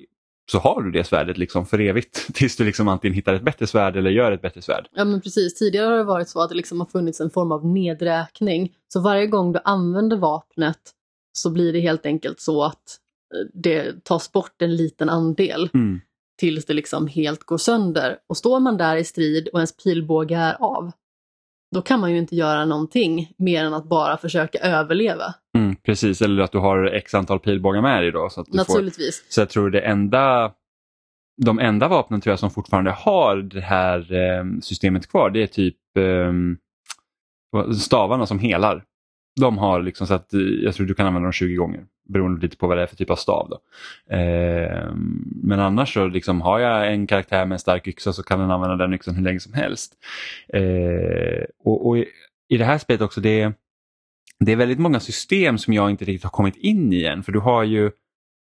så har du det svärdet liksom för evigt tills du liksom antingen hittar ett bättre svärd eller gör ett bättre svärd. Ja men precis, tidigare har det varit så att det liksom har funnits en form av nedräkning. Så varje gång du använder vapnet så blir det helt enkelt så att eh, det tas bort en liten andel. Mm. tills det liksom helt går sönder. Och står man där i strid och ens pilbåge är av, då kan man ju inte göra någonting mer än att bara försöka överleva. Mm, precis, eller att du har x antal pilbågar med dig då. Så, att du får, Naturligtvis. så jag tror det enda, de enda vapnen tror jag som fortfarande har det här eh, systemet kvar det är typ eh, stavarna som helar. De har liksom så att eh, jag tror du kan använda dem 20 gånger beroende lite på vad det är för typ av stav. Då. Eh, men annars så liksom har jag en karaktär med en stark yxa så kan den använda den yxan hur länge som helst. Eh, och, och i, i det här spelet också det är, det är väldigt många system som jag inte riktigt har kommit in i än för du har ju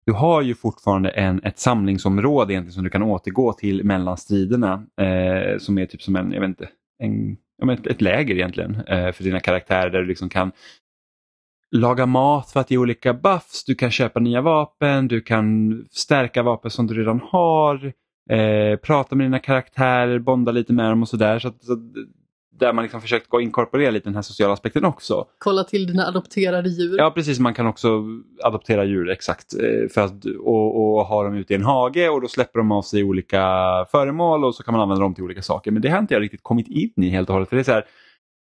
du har ju fortfarande en, ett samlingsområde egentligen som du kan återgå till mellan striderna eh, som är typ som en, jag vet inte, en, ja, ett, ett läger egentligen eh, för dina karaktärer där du liksom kan laga mat för att ge olika buffs, du kan köpa nya vapen, du kan stärka vapen som du redan har, eh, prata med dina karaktärer, bonda lite med dem och sådär. Så, att- så, att- där man liksom försökt gå inkorporera lite den här sociala aspekten också. Kolla till dina adopterade djur. Ja precis, man kan också adoptera djur exakt eh, för att, och, och ha dem ute i en hage och då släpper de av sig olika föremål och så kan man använda dem till olika saker. Men det har inte jag riktigt kommit in i helt och hållet. För det är så här,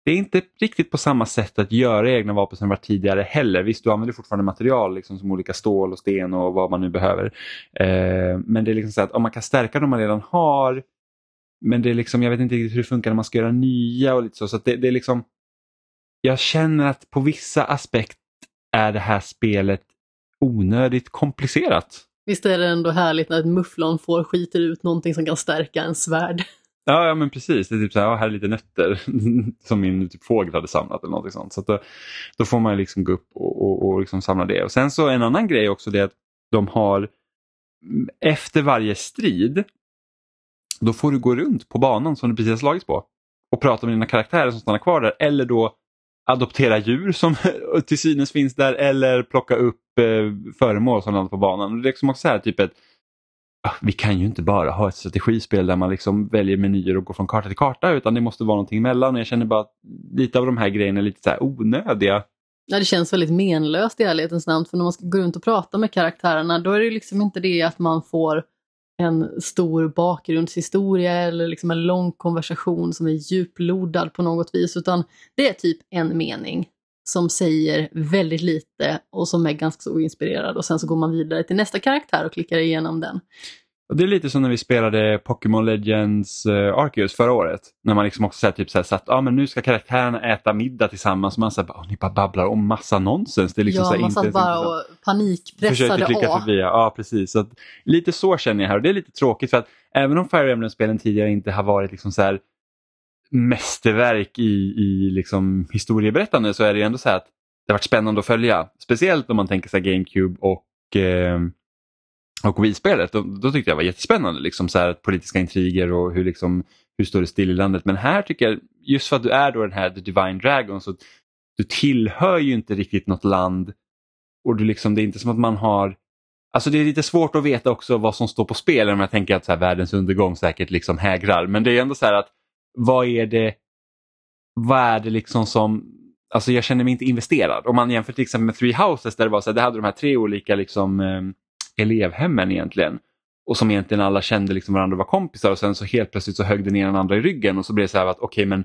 det är inte riktigt på samma sätt att göra egna vapen som det var tidigare heller. Visst, du använder fortfarande material liksom, som olika stål och sten och vad man nu behöver. Eh, men det är liksom så att om man kan stärka de man redan har men det är liksom, jag vet inte riktigt hur det funkar när man ska göra nya och lite så. så att det, det är liksom, jag känner att på vissa aspekt är det här spelet onödigt komplicerat. Visst är det ändå härligt när ett mufflon får skiter ut någonting som kan stärka en svärd. Ja, ja men precis. Det är typ så här, ja, här är lite nötter som min typ fågel hade samlat eller något sånt. Så att då, då får man liksom gå upp och, och, och liksom samla det. Och sen så en annan grej också det är att de har mm, efter varje strid då får du gå runt på banan som du precis har slagits på och prata med dina karaktärer som stannar kvar där eller då adoptera djur som till synes finns där eller plocka upp eh, föremål som landar på banan. Det är liksom också så här, typ ett Ah, vi kan ju inte bara ha ett strategispel där man liksom väljer menyer och går från karta till karta utan det måste vara någonting emellan. Och jag känner bara att lite av de här grejerna är lite så här onödiga. Ja, det känns väldigt menlöst i ärlighetens namn för när man ska gå runt och prata med karaktärerna då är det liksom inte det att man får en stor bakgrundshistoria eller liksom en lång konversation som är djuplodad på något vis utan det är typ en mening som säger väldigt lite och som är ganska så oinspirerad och sen så går man vidare till nästa karaktär och klickar igenom den. Och Det är lite som när vi spelade Pokémon Legends uh, Arceus förra året. När man liksom också så här, typ så här, satt, ah, men nu ska karaktärerna äta middag tillsammans. Och man så här, oh, ni bara babblar om massa nonsens. Det är liksom ja, så här, man satt bara och panikpressade Försökte klicka A. förbi. Ja, precis. Så att, lite så känner jag här och det är lite tråkigt för att även om Fire Emblem-spelen tidigare inte har varit liksom så här mästerverk i, i liksom historieberättande så är det ju ändå så här att det har varit spännande att följa. Speciellt om man tänker sig GameCube och, eh, och Wii-spelet. Då, då tyckte jag det var jättespännande. Liksom så här, politiska intriger och hur, liksom, hur står det still i landet. Men här tycker jag, just för att du är då den här The Divine Dragon så du tillhör ju inte riktigt något land och du liksom, det är inte som att man har Alltså det är lite svårt att veta också vad som står på spel om jag tänker att så här, världens undergång säkert liksom hägrar. Men det är ändå så här att vad är det, vad är det liksom som, alltså jag känner mig inte investerad. Om man jämför till exempel med Three Houses där det var så här, det hade de här tre olika liksom eh, elevhemmen egentligen. Och som egentligen alla kände liksom varandra och var kompisar och sen så helt plötsligt så högg den ena den andra i ryggen och så blev det så här att okej men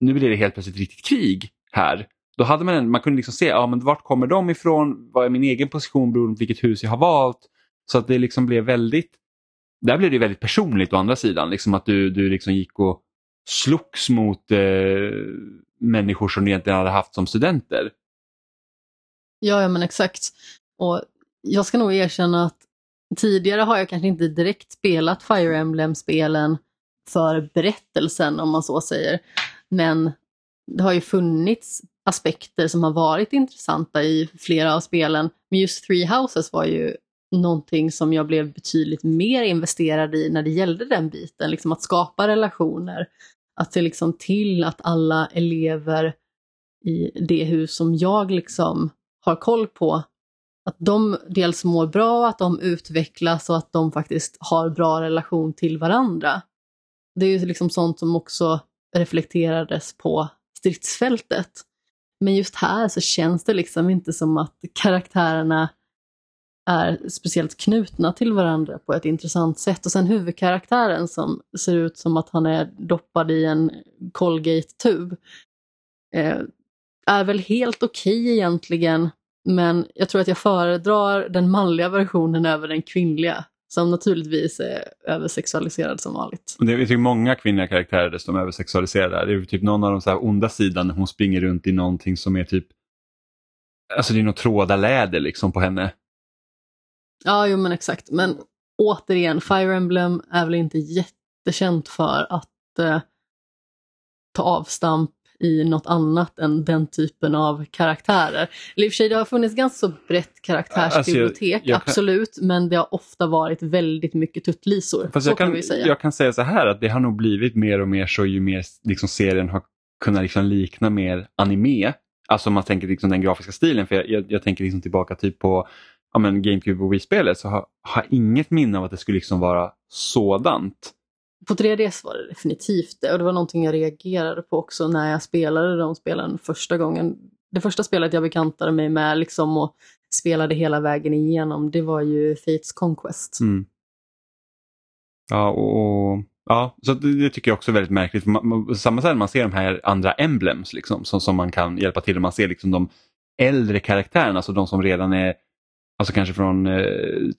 nu blir det helt plötsligt riktigt krig här. Då hade man, en, man kunde liksom se, ja men vart kommer de ifrån, vad är min egen position beroende på vilket hus jag har valt. Så att det liksom blev väldigt, där blev det väldigt personligt å andra sidan, liksom att du, du liksom gick och slogs mot eh, människor som du egentligen hade haft som studenter. Ja, ja men exakt. Och jag ska nog erkänna att tidigare har jag kanske inte direkt spelat Fire Emblem-spelen för berättelsen om man så säger. Men det har ju funnits aspekter som har varit intressanta i flera av spelen. Men just Three Houses var ju någonting som jag blev betydligt mer investerad i när det gällde den biten, liksom att skapa relationer. Att se liksom till att alla elever i det hus som jag liksom har koll på, att de dels mår bra, att de utvecklas och att de faktiskt har bra relation till varandra. Det är ju liksom sånt som också reflekterades på stridsfältet. Men just här så känns det liksom inte som att karaktärerna är speciellt knutna till varandra på ett intressant sätt. Och sen huvudkaraktären som ser ut som att han är doppad i en Colgate-tub eh, är väl helt okej okay egentligen, men jag tror att jag föredrar den manliga versionen över den kvinnliga. Som naturligtvis är översexualiserad som vanligt. Det är typ många kvinnliga karaktärer dessutom översexualiserade. Det är typ någon av de så här onda sidan när hon springer runt i någonting som är typ Alltså det är något trådar läder liksom på henne. Ja, jo men exakt. Men återigen, Fire Emblem är väl inte jättekänt för att eh, ta avstamp i något annat än den typen av karaktärer. I och för sig, det har funnits ganska så brett karaktärsbibliotek, alltså jag, jag absolut, kan... men det har ofta varit väldigt mycket tuttlisor. Fast så jag kan, kan, säga. Jag kan säga så här att det har nog blivit mer och mer så ju mer liksom, serien har kunnat liksom, likna mer anime. Alltså om man tänker liksom, den grafiska stilen, för jag, jag tänker liksom tillbaka typ på ja, men GameCube och Wii-spelet så har, har inget minne av att det skulle liksom vara sådant. På 3DS var det definitivt det och det var någonting jag reagerade på också när jag spelade de spelen första gången. Det första spelet jag bekantade mig med liksom och spelade hela vägen igenom det var ju Fates Conquest. Mm. Ja, och, ja, så det, det, tycker jag också är väldigt märkligt. För man, samma sätt man ser de här andra emblems liksom, som, som man kan hjälpa till. Man ser liksom de äldre karaktärerna, alltså de som redan är alltså kanske från eh,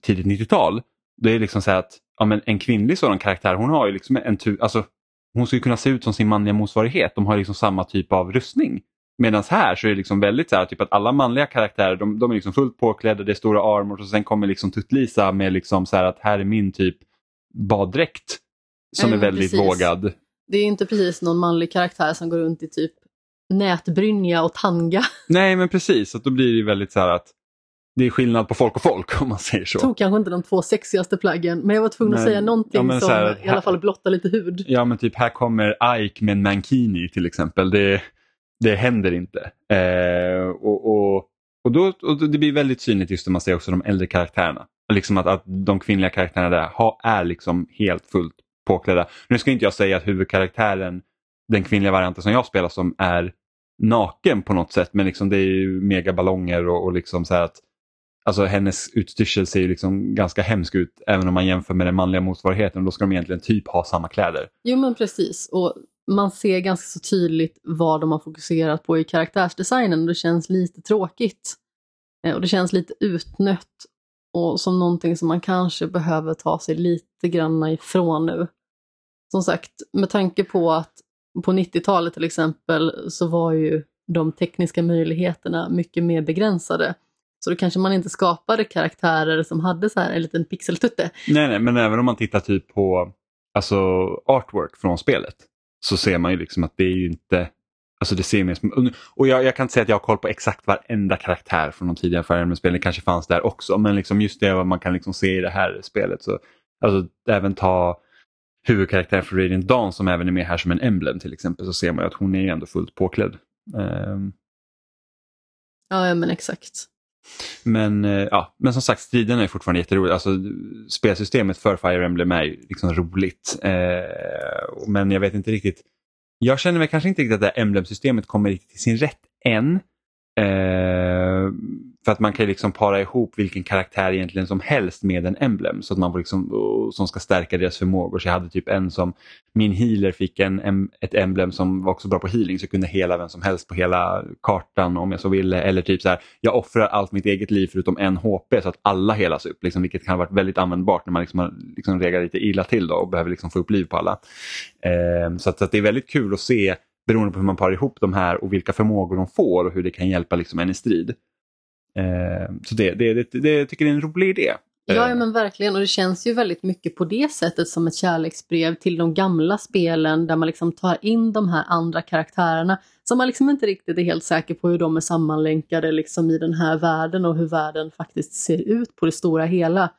tidigt 90-tal. Det är liksom så att ja, men en kvinnlig sådan karaktär, hon har ju liksom en tur, alltså hon skulle kunna se ut som sin manliga motsvarighet. De har liksom samma typ av rustning. Medan här så är det liksom väldigt så här, typ att alla manliga karaktärer de, de är liksom fullt påklädda, det är stora armor och sen kommer liksom Tutt-Lisa med liksom så här att här är min typ baddräkt som mm, är väldigt precis. vågad. Det är inte precis någon manlig karaktär som går runt i typ nätbrynja och tanga. Nej men precis, så då blir det väldigt så här att det är skillnad på folk och folk om man säger så. Jag tog kanske inte de två sexigaste plaggen men jag var tvungen men, att säga någonting ja, som här, i alla fall blottar lite hud. Ja men typ här kommer Ike med en mankini till exempel. Det, det händer inte. Eh, och, och, och, då, och det blir väldigt synligt just när man ser också de äldre karaktärerna. Liksom att, att de kvinnliga karaktärerna där ha, är liksom helt fullt påklädda. Nu ska inte jag säga att huvudkaraktären, den kvinnliga varianten som jag spelar som är naken på något sätt men liksom det är ju megaballonger och, och liksom så här att Alltså hennes utstyrsel ser ju liksom ganska hemsk ut även om man jämför med den manliga motsvarigheten. Då ska de egentligen typ ha samma kläder. Jo men precis och man ser ganska så tydligt vad de har fokuserat på i karaktärsdesignen och det känns lite tråkigt. Eh, och det känns lite utnött och som någonting som man kanske behöver ta sig lite grann ifrån nu. Som sagt, med tanke på att på 90-talet till exempel så var ju de tekniska möjligheterna mycket mer begränsade. Så då kanske man inte skapade karaktärer som hade så här en liten pixeltutte. Nej, nej, men även om man tittar typ på alltså, artwork från spelet så ser man ju liksom att det är ju inte Alltså det ser mer som, och jag, jag, kan inte säga att jag har koll på exakt varenda karaktär från de tidigare Fire Emblem-spelen, det kanske fanns där också, men liksom just det vad man kan liksom se i det här spelet. Så, alltså även ta huvudkaraktären för Radiant Dawn som även är med här som en emblem till exempel, så ser man att hon är ändå fullt påklädd. Um... Ja, men exakt. Men, eh, ja, men som sagt, striderna är fortfarande jätteroliga. Alltså, spelsystemet för Fire Emblem är liksom roligt. Eh, men jag vet inte riktigt. Jag känner mig kanske inte riktigt att det här Emblem-systemet kommer riktigt till sin rätt än. Eh, för att man kan liksom para ihop vilken karaktär egentligen som helst med en emblem så att man får liksom, eh, som ska stärka deras förmågor. Så jag hade typ en som, min healer fick en, ett emblem som var också bra på healing så jag kunde hela vem som helst på hela kartan om jag så ville. Eller typ så här, jag offrar allt mitt eget liv förutom en HP så att alla helas upp. Liksom, vilket kan ha varit väldigt användbart när man liksom, liksom reagerar lite illa till då och behöver liksom få upp liv på alla. Eh, så, att, så att det är väldigt kul att se beroende på hur man parar ihop de här och vilka förmågor de får och hur det kan hjälpa liksom en i strid. Eh, så det, det, det, det tycker jag är en rolig idé. Ja, Eh, men verkligen. Och det känns ju väldigt mycket på det sättet som ett kärleksbrev till de gamla spelen där man liksom tar in de här andra karaktärerna som man liksom inte riktigt är helt säker på hur de är sammanlänkade liksom i den här världen och hur världen faktiskt ser ut på det stora hela.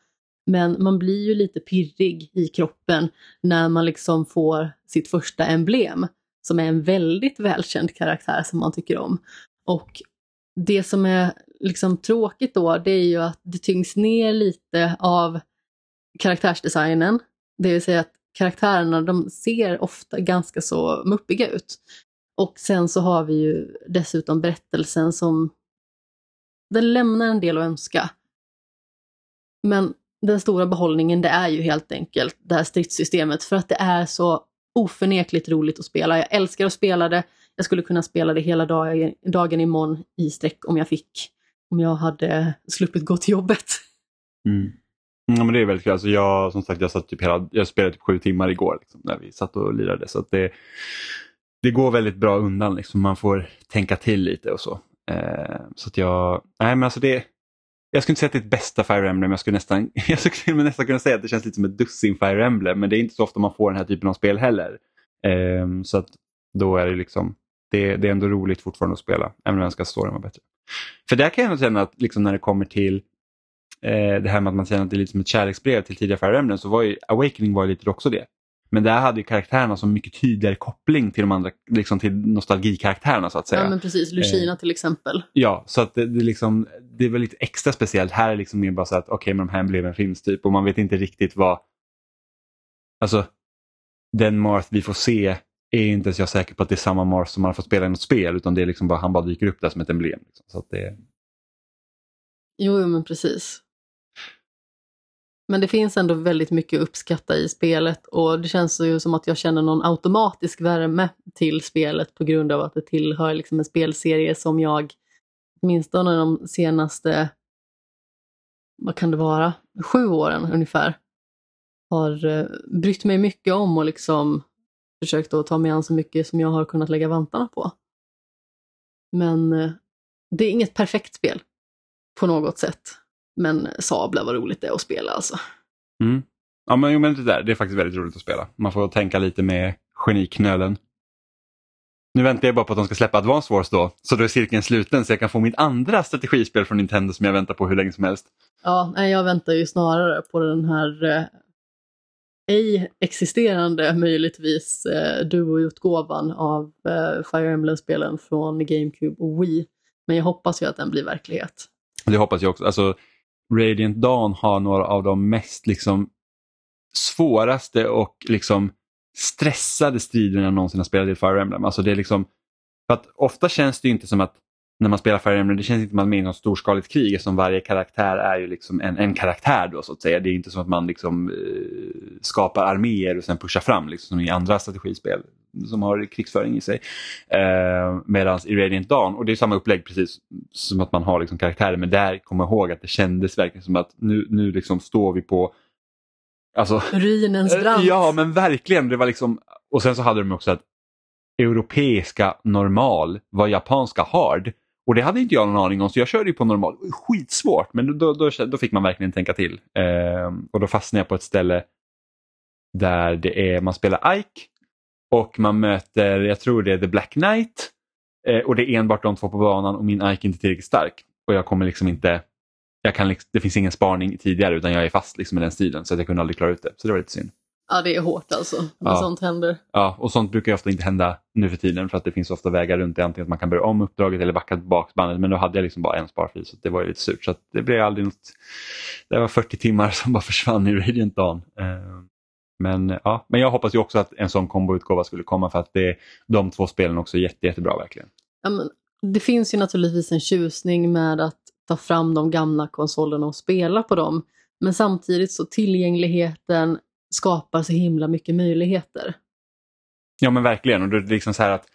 Men man blir ju lite pirrig i kroppen när man liksom får sitt första emblem som är en väldigt välkänd karaktär som man tycker om. Och det som är liksom tråkigt då, det är ju att det tyngs ner lite av karaktärsdesignen. Det vill säga att karaktärerna de ser ofta ganska så muppiga ut. Och sen så har vi ju dessutom berättelsen som den lämnar en del att önska. Men den stora behållningen det är ju helt enkelt det här stridssystemet för att det är så oförnekligt roligt att spela. Jag älskar att spela det. Jag skulle kunna spela det hela dagen, dagen imorgon i sträck om jag fick. Om jag hade sluppit gå till jobbet. Mm. Ja, men det är väldigt kul. Alltså jag, som sagt, jag, satt typ hela, jag spelade typ sju timmar igår liksom, när vi satt och lirade. Så att det, det går väldigt bra undan. Liksom. Man får tänka till lite och så. Eh, så att jag, nej men alltså det, jag skulle inte säga att det är ett bästa Fire Emblem. Jag skulle nästan, jag skulle nästan kunna säga att det känns lite som ett dussin Fire Emblem. Men det är inte så ofta man får den här typen av spel heller. Eh, så att då är det liksom, det, det är ändå roligt fortfarande att spela. Även om jag önskar att storyn var bättre. För där kan jag nog känna att liksom när det kommer till eh, det här med att man känner att det är lite som ett kärleksbrev till tidiga Fire Emblem så var ju Awakening var lite också det. Men där hade ju karaktärerna så mycket tydligare koppling till de andra, liksom till nostalgikaraktärerna så att säga. Ja men precis, Lucina till exempel. Ja, så att det, det, liksom, det är väl lite extra speciellt. Här är liksom mer bara så att okej, okay, men de här blev en finns typ och man vet inte riktigt vad... Alltså, den Marth vi får se är inte ens jag säker på att det är samma Mars som man har fått spela i något spel utan det är liksom bara han bara dyker upp där som ett emblem. Liksom. Så att det... Jo, men precis. Men det finns ändå väldigt mycket att uppskatta i spelet och det känns ju som att jag känner någon automatisk värme till spelet på grund av att det tillhör liksom en spelserie som jag åtminstone de senaste, vad kan det vara, sju åren ungefär har eh, brytt mig mycket om och liksom försökt att ta mig an så mycket som jag har kunnat lägga vantarna på. Men eh, det är inget perfekt spel på något sätt. Men Sabla var roligt det att spela alltså. Mm. Ja men, jo, men det, där, det är faktiskt väldigt roligt att spela. Man får tänka lite med geniknölen. Nu väntar jag bara på att de ska släppa Advance Wars då, så då är cirkeln sluten så jag kan få mitt andra strategispel från Nintendo som jag väntar på hur länge som helst. Ja, jag väntar ju snarare på den här eh, ej existerande möjligtvis eh, duo-utgåvan av eh, Fire Emblem-spelen från GameCube och Wii. Men jag hoppas ju att den blir verklighet. Det hoppas jag också. Alltså, Radiant Dawn har några av de mest liksom, svåraste och liksom, stressade striderna jag någonsin har spelat i Fire Emblem. Alltså, det är liksom, för att ofta känns det ju inte som att när man spelar Fire Emblem, det känns inte som att man är med i något storskaligt krig som varje karaktär är ju liksom en, en karaktär då så att säga. Det är inte som att man liksom eh, skapar arméer och sen pushar fram liksom som i andra strategispel som har krigsföring i sig. Eh, Medan i Radiant Dawn, och det är samma upplägg precis som att man har liksom karaktärer, men där kommer jag ihåg att det kändes verkligen som att nu, nu liksom står vi på Alltså, Ruinens brant. Ja men verkligen. Det var liksom, och sen så hade de också att europeiska normal var japanska hard. Och det hade inte jag någon aning om så jag körde ju på normal. Skitsvårt men då, då, då fick man verkligen tänka till. Eh, och då fastnade jag på ett ställe där det är, man spelar Ike och man möter, jag tror det är The Black Knight. Eh, och det är enbart de två på banan och min Ike är inte tillräckligt stark. Och jag kommer liksom inte, jag kan liksom, det finns ingen spaning tidigare utan jag är fast liksom i den stilen så att jag kunde aldrig klara ut det. Så det var lite synd. Ja, det är hårt alltså när Ja. sånt händer. Ja, och sånt brukar ju ofta inte hända nu för tiden för att det finns ofta vägar runt det. Antingen att man kan börja om uppdraget eller backa tillbaka bandet. Men då hade jag liksom bara en sparfil så det var ju lite surt. Så att det blev aldrig något. Det var 40 timmar som bara försvann i Radiant Dawn. Eh, Men, ja, men jag hoppas ju också att en sån komboutgåva skulle komma för att det, de två spelen också är jätte, jättebra verkligen. Ja, men det finns ju naturligtvis en tjusning med att ta fram de gamla konsolerna och spela på dem. Men samtidigt så tillgängligheten skapar så himla mycket möjligheter. Ja men verkligen och då är det liksom så här att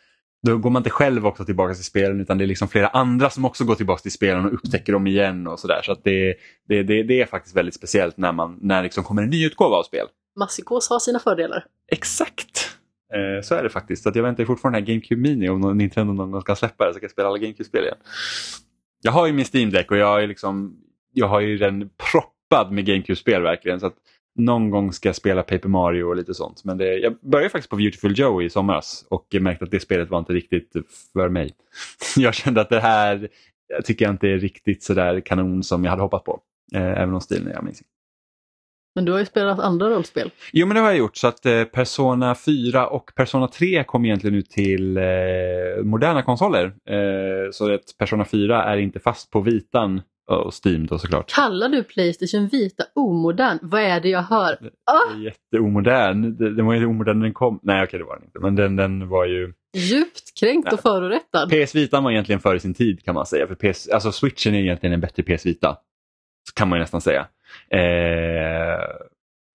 då går man inte själv också tillbaka till spelen utan det är liksom flera andra som också går tillbaka till spelen och upptäcker dem igen och sådär. Så att det, det, det, det är faktiskt väldigt speciellt när, man, när det liksom kommer en ny utgåva av spel. Massikos har sina fördelar. Exakt! Eh, så är det faktiskt. Så jag väntar fortfarande här GameCube Mini om Nintendo någon gång ska släppa det så kan jag spela alla GameCube-spel igen. Jag har ju min Steam Deck och jag, är liksom, jag har ju den proppad med GameCube-spel verkligen. Så att någon gång ska jag spela Paper Mario och lite sånt. Men det, jag började faktiskt på Beautiful Joe i somras och märkte att det spelet var inte riktigt för mig. Jag kände att det här jag tycker jag inte är riktigt sådär kanon som jag hade hoppats på. Eh, även om stilen är amazing. Men du har ju spelat andra rollspel. Jo men det har jag gjort så att eh, Persona 4 och Persona 3 kom egentligen ut till eh, moderna konsoler. Eh, så att Persona 4 är inte fast på vitan och Steam då såklart. Kallar du Playstation Vita omodern? Vad är det jag hör? Ah! Jätteomodern. Den var ju omodern när den kom. Nej okej det var den inte. Men den, den var ju... Djupt kränkt och förorättad. PS Vita var egentligen före sin tid kan man säga. För PS, alltså switchen är egentligen en bättre PS Vita. Kan man ju nästan säga. Eh,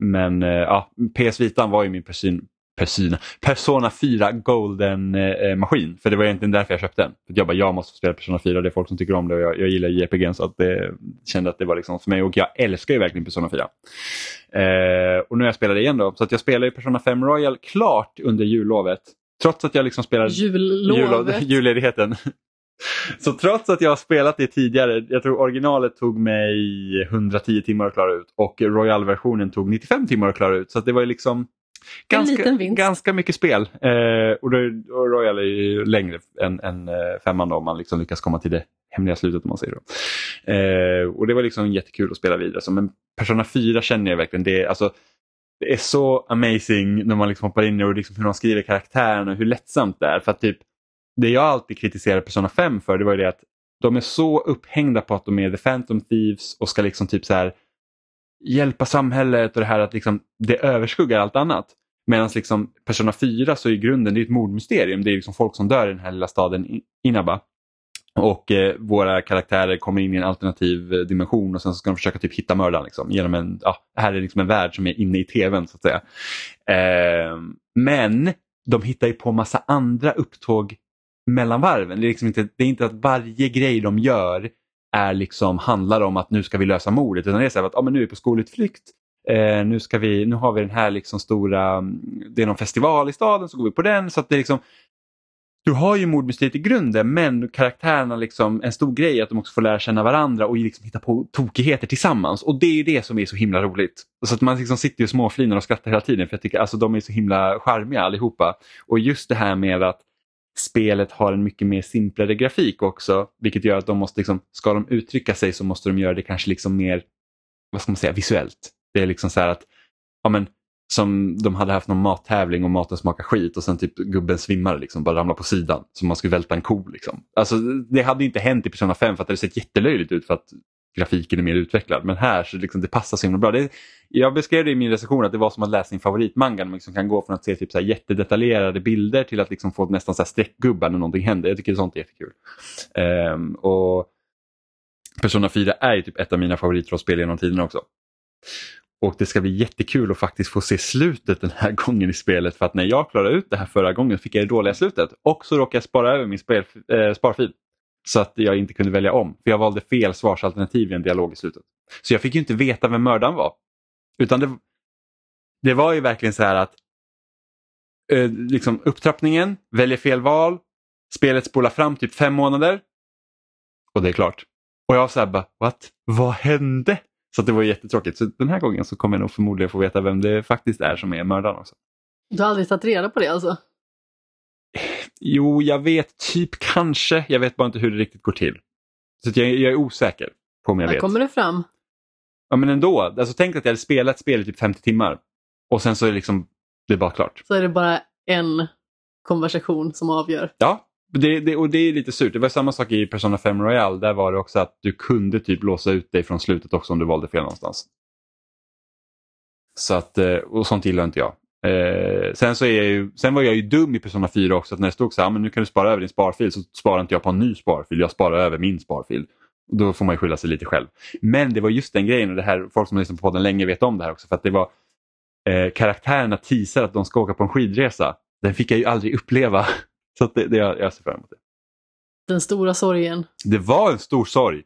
men eh, ja, PS Vita var ju min person, Persona, Persona 4 Golden eh, maskin. För det var egentligen därför jag köpte den. För jag bara, jag måste spela Persona 4, det är folk som tycker om det och jag, jag gillar JRPG så att det, kände att det var liksom för mig och jag älskar ju verkligen Persona 4. Eh, och nu har jag spelat det igen då, så att jag spelar ju Persona 5 Royal klart under jullovet. Trots att jag liksom spelar jullovet. Jul, julledigheten. Så trots att jag har spelat det tidigare, jag tror originalet tog mig 110 timmar att klara ut och Royal-versionen tog 95 timmar att klara ut. Så det var ju liksom ganska, ganska mycket spel. Eh, och, då, och, Royal är ju längre än, än eh, femman då, om man liksom lyckas komma till det hemliga slutet. om man säger då. Eh, och det var liksom jättekul att spela vidare. Så, men Persona 4 känner jag verkligen, det, alltså, det är så amazing när man liksom hoppar in och liksom hur de skriver karaktärerna och hur lättsamt det är. För typ, det jag alltid kritiserar Persona 5 för det var ju det att de är så upphängda på att de är The Phantom Thieves och ska liksom typ så här hjälpa samhället och det här att liksom det överskuggar allt annat. Medan liksom Persona 4 så är grunden det är ett mordmysterium. Det är liksom folk som dör i den här lilla staden Inaba. Och eh, våra karaktärer kommer in i en alternativ eh, dimension och sen ska de försöka typ hitta mördaren. Liksom, genom en, ja, här är liksom en värld som är inne i tvn så att säga. Eh, men de hittar ju på massa andra upptåg mellan varven. Det är, liksom inte, det är inte att varje grej de gör är liksom, handlar om att nu ska vi lösa mordet. Utan det är så att ah, men nu är vi på skolutflykt. Eh, nu, ska vi, nu har vi den här liksom stora, mm, det är någon festival i staden så går vi på den. Så att det är liksom, du har ju mordmysteriet i grunden men karaktärerna, liksom, en stor grej är att de också får lära känna varandra och liksom hitta på tokigheter tillsammans. Och det är ju det som är så himla roligt. Så att man liksom sitter och småflinar och skrattar hela tiden för jag tycker alltså de är så himla charmiga allihopa. Och just det här med att spelet har en mycket mer simplare grafik också, vilket gör att de måste, liksom, ska de uttrycka sig så måste de göra det kanske liksom mer, vad ska man säga, visuellt. Det är liksom så här att, ja men, som de hade haft någon mattävling och maten smakar skit och sen typ gubben svimmar liksom, bara ramlar på sidan. Som man skulle välta en ko. Liksom. Alltså, det hade inte hänt i Persona 5 för att det hade sett jättelöjligt ut för att grafiken är mer utvecklad. Men här så liksom, det passar så himla bra. Det, jag beskrev det i min recension att det var som att läsa sin favoritmanga. Man liksom kan gå från att se typ så jättedetaljerade bilder till att liksom få nästan så här streckgubbar när någonting händer. Jag tycker sånt är jättekul. Um, och Persona 4 är ju typ ett av mina favoritrollspel genom tiden också. Och det ska bli jättekul att faktiskt få se slutet den här gången i spelet för att när jag klarade ut det här förra gången fick jag det dåliga slutet och så råkade jag spara över min spel, äh, sparfil så att jag inte kunde välja om. För jag valde fel svarsalternativ i en dialog i slutet. Så jag fick ju inte veta vem mördaren var. Utan det, det var ju verkligen så här att eh, liksom upptrappningen, väljer fel val, spelet spolar fram typ fem månader och det är klart. Och jag var så här bara, what? Vad hände? Så det var jättetråkigt. Så den här gången så kommer jag nog förmodligen få veta vem det faktiskt är som är mördaren också. Du har aldrig tagit reda på det alltså? Jo, jag vet typ kanske. Jag vet bara inte hur det riktigt går till. Så jag, jag, är osäker på om jag När vet. kommer det fram? Ja men ändå. Alltså, tänk att jag hade spelat spelet i typ 50 timmar och sen så är det liksom, det är bara klart. Så är det bara en konversation som avgör? Ja, det, det, och det är lite surt. Det var samma sak i Persona 5 Royal. Där var det också att du kunde typ låsa ut dig från slutet också om du valde fel någonstans. Så att, eh, och sånt gillar inte jag. Eh, sen, så är jag ju, sen var jag ju dum i Persona 4 också. Att när det stod så här, men nu kan du spara över din sparfil så sparar inte jag på en ny sparfil. Jag sparar över min sparfil. Då får man ju skylla sig lite själv. Men det var just den grejen och det här, folk som har lyssnat på podden länge vet om det här också. För att det var eh, karaktärerna teasar att de ska åka på en skidresa. Den fick jag ju aldrig uppleva. Så det, det, jag, jag ser fram emot det. Den stora sorgen. Det var en stor sorg.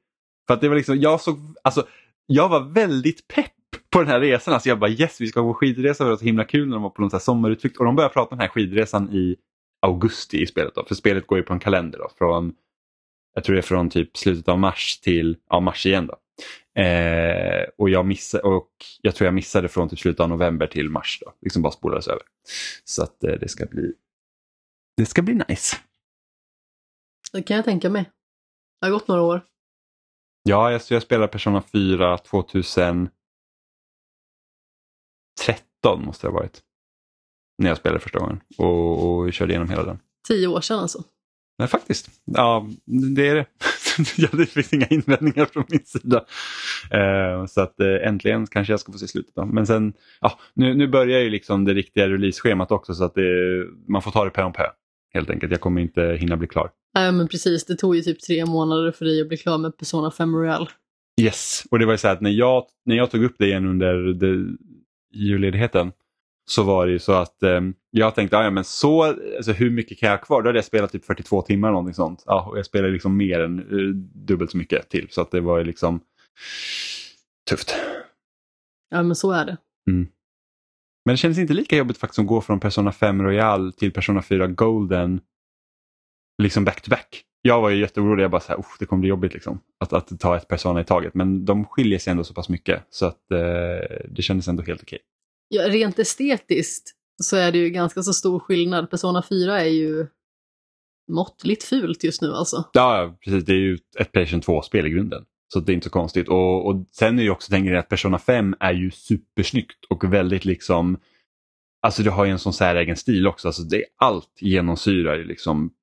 För att det var liksom, jag såg, alltså, jag var väldigt pepp på den här resan. Alltså jag bara yes, vi ska gå på skidresa. Det var så himla kul när de var på någon så sommarutflykt. Och de började prata om den här skidresan i augusti i spelet. Då, för spelet går ju på en kalender då, från jag tror det är från typ slutet av mars till ja, mars igen. Då. Eh, och, jag missade, och jag tror jag missade från typ slutet av november till mars. Då. Liksom bara spolades över. Så att eh, det ska bli det ska bli nice. Det kan jag tänka mig. Det har gått några år. Ja, jag, jag spelade Persona 4 2013 måste det ha varit. När jag spelade första gången och, och körde igenom hela den. Tio år sedan alltså? Nej, faktiskt. Ja, det är det. det finns inga invändningar från min sida. Uh, så att uh, äntligen kanske jag ska få se slutet. Då. Men sen, ja, nu, nu börjar ju liksom det riktiga release-schemat också så att det, man får ta det pö om pö. Helt enkelt, jag kommer inte hinna bli klar. Nej men precis, det tog ju typ tre månader för dig att bli klar med Persona 5 Royal. Yes, och det var ju så att när jag, när jag tog upp det igen under julledigheten så var det ju så att eh, jag tänkte, ja men så, alltså, hur mycket kan jag ha kvar? Då hade jag spelat typ 42 timmar eller någonting sånt. Ja, och jag spelade liksom mer än uh, dubbelt så mycket till så att det var ju liksom tufft. Ja men så är det. Mm. Men det kändes inte lika jobbigt faktiskt att gå från Persona 5 Royal till Persona 4 Golden liksom back to back. Jag var ju jätteorolig, jag bara så här, det kommer bli jobbigt liksom, att, att ta ett Persona i taget. Men de skiljer sig ändå så pass mycket så att eh, det kändes ändå helt okej. Ja, rent estetiskt så är det ju ganska så stor skillnad. Persona 4 är ju måttligt fult just nu alltså. Ja, precis. Det är ju ett Playstation 2-spel i grunden. Så det är inte så konstigt. Och, och sen är ju också den grejen att Persona 5 är ju supersnyggt och väldigt liksom Alltså det har ju en sån säregen stil också. Alltså det är allt genomsyrar liksom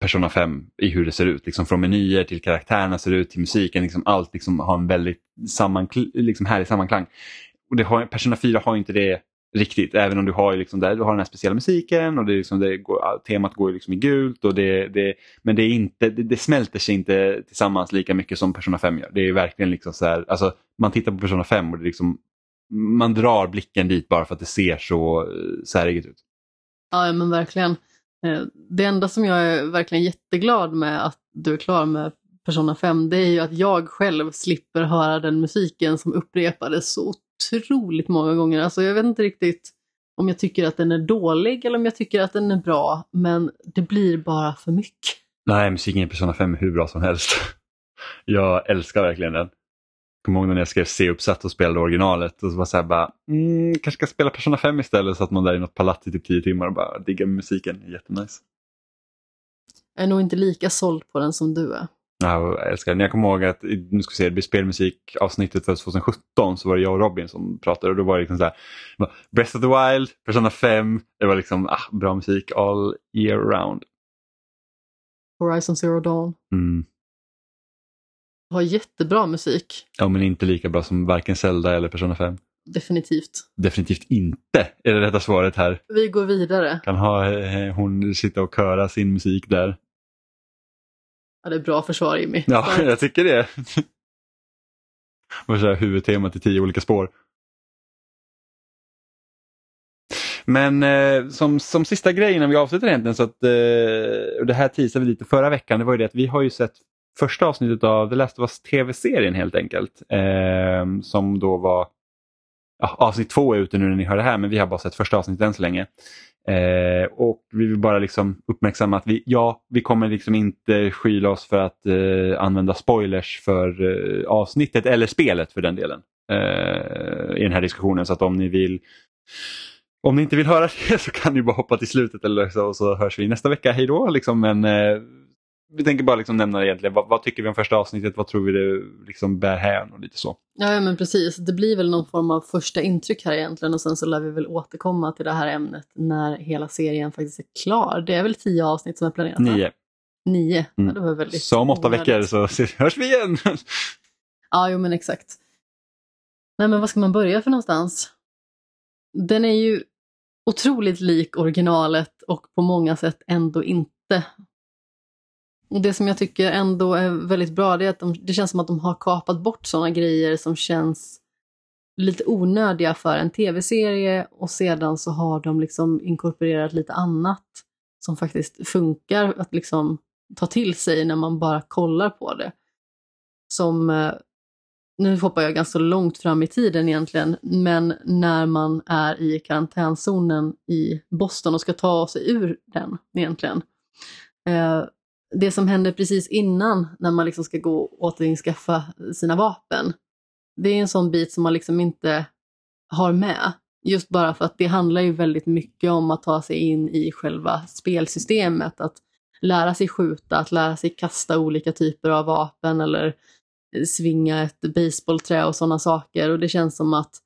Persona 5 i hur det ser ut. Liksom från menyer till karaktärerna ser ut till musiken. Liksom allt liksom har en väldigt sammankl- liksom härlig sammanklang. Och det har, Persona 4 har inte det riktigt, även om du har, liksom där, du har den här speciella musiken och det, liksom, det går, temat går liksom i gult. Och det, det, men det, är inte, det, det, smälter sig inte tillsammans lika mycket som Persona 5 gör. Det är verkligen liksom så här, alltså, man tittar på Persona 5 och det liksom, man drar blicken dit bara för att det ser så eh, säreget ut. Ja, men verkligen. Eh, det enda som jag är verkligen jätteglad med att du är klar med Persona 5, det är ju att jag själv slipper höra den musiken som upprepades så otroligt många gånger. Alltså jag vet inte riktigt om jag tycker att den är dålig eller om jag tycker att den är bra, men det blir bara för mycket. Nej, musiken i Persona 5 är hur bra som helst. Jag älskar verkligen den. Kommer ihåg när jag skrev C-uppsatt och spelade originalet och så var så här bara, mm, kanske ska spela Persona 5 istället så att man där i något palats i typ 10 timmar och bara diggar musiken. Jättenice. Jag är nog inte lika såld på den som du är. Ja, jag älskar den. Jag kommer ihåg att nu ska vi se, det blir spelmusikavsnittet för 2017 så var det jag och Robin som pratade och då var det liksom så här, Breath of the Wild, Persona 5, det var liksom ah, bra musik all year round. Horizon Zero Dawn. Mm. Har jättebra musik. Ja, men inte lika bra som varken Zelda eller Persona 5. Definitivt. Definitivt inte är det rätta svaret här. Vi går vidare. Kan ha eh, hon sitta och köra sin musik där. Ja, det är bra försvar Jimmy. Ja, jag tycker det. Och så här huvudtemat i tio olika spår. Men eh, som, som sista grej innan vi avslutar egentligen så att eh, och det här teasade vi lite förra veckan. Det var ju det att vi har ju sett första avsnittet av The Last of Us tv-serien helt enkelt. Eh, som då var ja, avsnitt två är ute nu när ni hör det här men vi har bara sett första avsnittet än så länge. Eh, och vi vill bara liksom uppmärksamma att vi, ja, vi kommer liksom inte skyla oss för att eh, använda spoilers för eh, avsnittet eller spelet för den delen eh, i den här diskussionen. Så att om ni vill om ni inte vill höra det så kan ni bara hoppa till slutet eller så, och så hörs vi nästa vecka. Hej då! Liksom, men eh, vi tänker bara liksom nämna egentligen vad, vad, tycker vi om första avsnittet, vad tror vi det liksom bär hän och lite så. Ja, men precis. Det blir väl någon form av första intryck här egentligen och sen så lär vi väl återkomma till det här ämnet när hela serien faktiskt är klar. Det är väl tio avsnitt som är planerat? Nio. Nio? Mm. Ja, det var väldigt så om åtta veckor så hörs vi igen! Ja, jo men exakt. Nej men vad ska man börja för någonstans? Den är ju otroligt lik originalet och på många sätt ändå inte. Och Det som jag tycker ändå är väldigt bra det är att de, det känns som att de har kapat bort sådana grejer som känns lite onödiga för en tv-serie och sedan så har de liksom inkorporerat lite annat som faktiskt funkar att liksom ta till sig när man bara kollar på det. Som, eh, nu hoppar jag ganska långt fram i tiden egentligen, men när man är i karantänzonen i Boston och ska ta sig ur den egentligen. Eh, det som händer precis innan när man liksom ska gå och återinskaffa sina vapen det är en sån bit som man liksom inte har med. Just bara för att det handlar ju väldigt mycket om att ta sig in i själva spelsystemet. Att lära sig skjuta, att lära sig kasta olika typer av vapen eller svinga ett baseballträ och sådana saker. Och det känns som att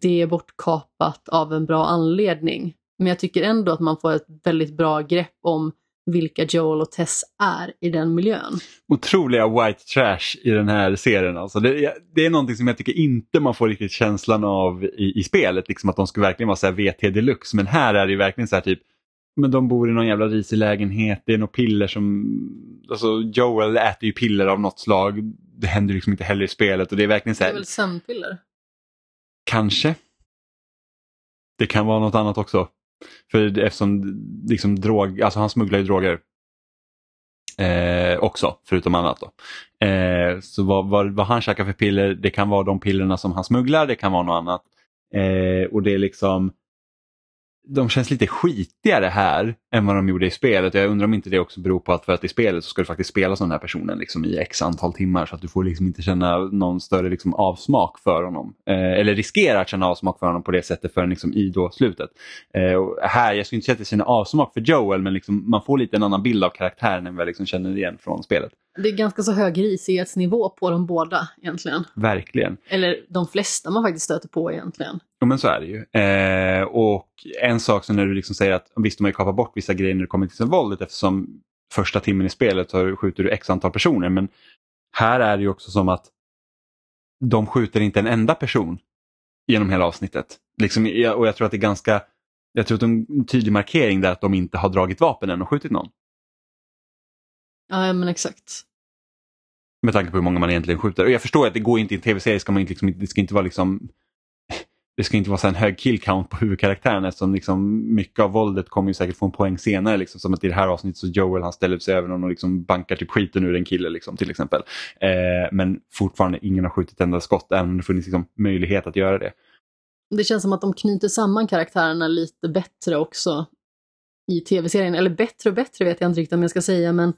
det är bortkapat av en bra anledning. Men jag tycker ändå att man får ett väldigt bra grepp om vilka Joel och Tess är i den miljön. Otroliga white trash i den här serien. Alltså det, det är någonting som jag tycker inte man får riktigt känslan av i, i spelet. Liksom att de ska verkligen vara så VT deluxe. Men här är det verkligen så här typ men de bor i någon jävla risig lägenhet, det är något piller som... Alltså Joel äter ju piller av något slag. Det händer liksom inte heller i spelet och det är verkligen så här... Det är väl sömnpiller? Kanske. Det kan vara något annat också. För eftersom liksom drog, alltså han smugglar ju droger. Eh, också, förutom annat. Då. Eh, så vad, vad, vad, han käkar för piller, det kan vara de pillerna som han smugglar, det kan vara något annat. Eh, och det är liksom de känns lite skitigare här än vad de gjorde i spelet. Jag undrar om inte det också beror på att för att i spelet så ska du faktiskt spela som den här personen liksom i x antal timmar så att du får liksom inte känna någon större liksom avsmak för honom. Eh, eller riskera att känna avsmak för honom på det sättet förrän liksom i då slutet. Eh, här, jag skulle inte säga att jag känner avsmak för Joel men liksom, man får lite en annan bild av karaktären än vad jag liksom känner igen från spelet. Det är ganska så hög risighetsnivå på de båda egentligen. Verkligen. Eller de flesta man faktiskt stöter på egentligen. Jo men så är det ju. Eh, och en sak som när du liksom säger att visst de har ju kapat bort vissa grejer när det kommer till våldet eftersom första timmen i spelet så skjuter du x antal personer men här är det ju också som att de skjuter inte en enda person genom hela avsnittet. Liksom, och jag tror att det är ganska jag tror att det är en tydlig markering där att de inte har dragit vapen än och skjutit någon. Ja, men exakt. Med tanke på hur många man egentligen skjuter. Och jag förstår att det går inte i en tv-serie, ska man inte, liksom, det ska inte vara liksom det ska inte vara så en hög kill count på huvudkaraktären eftersom liksom mycket av våldet kommer ju säkert få en poäng senare. Liksom, som att i det här avsnittet så Joel han ställer sig över någon och liksom bankar typ skiten ur en kille liksom, till exempel. Eh, men fortfarande ingen har skjutit ett enda skott även om det funnits liksom, möjlighet att göra det. Det känns som att de knyter samman karaktärerna lite bättre också i tv-serien. Eller bättre och bättre vet jag inte riktigt om jag ska säga men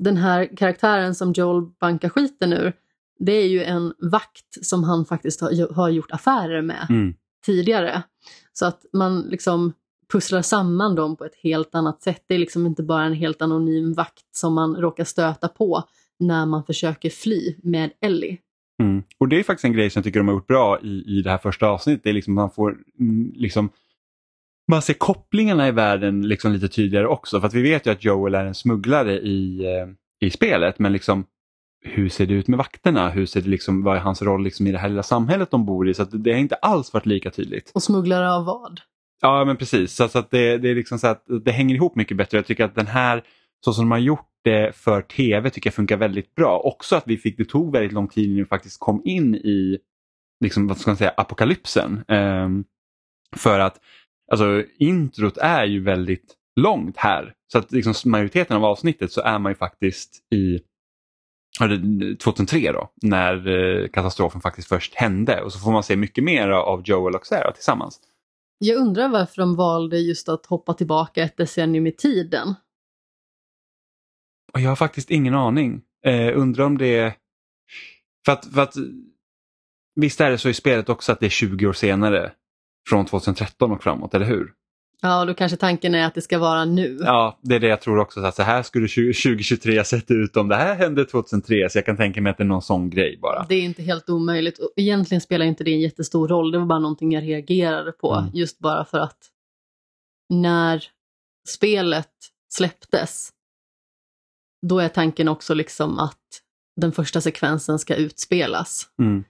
den här karaktären som Joel bankar skiten ur, det är ju en vakt som han faktiskt har, har gjort affärer med mm. tidigare. Så att man liksom pusslar samman dem på ett helt annat sätt. Det är liksom inte bara en helt anonym vakt som man råkar stöta på när man försöker fly med Ellie. Mm. Och det är faktiskt en grej som jag tycker de har gjort bra i, i det här första avsnittet. Det är liksom man får mm, liksom man ser kopplingarna i världen liksom lite tydligare också. För att vi vet ju att Joel är en smugglare i, eh, i spelet men liksom hur ser det ut med vakterna? Hur ser det liksom, vad är hans roll liksom i det här lilla samhället de bor i? Så det har inte alls varit lika tydligt. Och smugglare av vad? Ja men precis, så, så att det, det, är liksom så att det hänger ihop mycket bättre. Jag tycker att den här, så som de har gjort det för tv tycker jag funkar väldigt bra. Också att vi fick, det tog väldigt lång tid innan vi faktiskt kom in i liksom, vad ska man säga, apokalypsen. Um, för att alltså, introt är ju väldigt långt här. Så att liksom, majoriteten av avsnittet så är man ju faktiskt i 2003 då, när eh, katastrofen faktiskt först hände och så får man se mycket mer av Joel och Sarah tillsammans. Jag undrar varför de valde just att hoppa tillbaka ett decennium i tiden. Jag har faktiskt ingen aning. Eh, undrar om det. För att, för att visst är det så i spelet också att det är 20 år senare från 2013 och framåt, eller hur? Ja, och då kanske tanken är att det ska vara nu. Ja, det är det jag tror också. Så, så här skulle 2023 ha sett ut om det här hände 2003. Så jag kan tänka mig att det är någon sån grej bara. Det är inte helt omöjligt. Egentligen spelar inte det en jättestor roll. Det var bara någonting jag reagerade på. Mm. Just bara för att när spelet släpptes, då är tanken också liksom att den första sekvensen ska utspelas. Mm.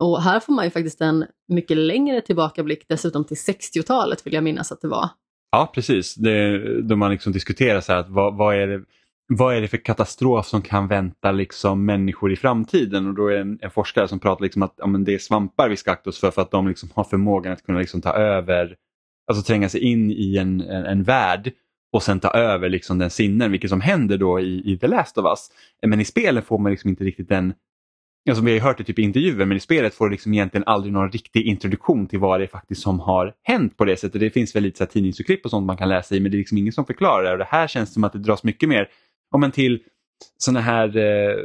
Och här får man ju faktiskt en mycket längre tillbakablick, dessutom till 60-talet vill jag minnas att det var. Ja, precis. Det, då man liksom diskuterar så här, att vad, vad, är det, vad är det för katastrof som kan vänta liksom människor i framtiden? Och då är det en, en forskare som pratar liksom att ja, men det är svampar vi ska akta oss för, för att de liksom har förmågan att kunna liksom ta över, alltså tränga sig in i en, en, en värld och sen ta över liksom den sinnen, vilket som händer då i, i The Last of Us. Men i spelen får man liksom inte riktigt den alltså vi har ju hört det typ i intervjuer, men i spelet får du liksom egentligen aldrig någon riktig introduktion till vad det är faktiskt som har hänt på det sättet. Det finns väl lite så här tidningsurklipp och sånt man kan läsa i, men det är liksom ingen som förklarar det. Och det här känns som att det dras mycket mer om en till sådana här eh,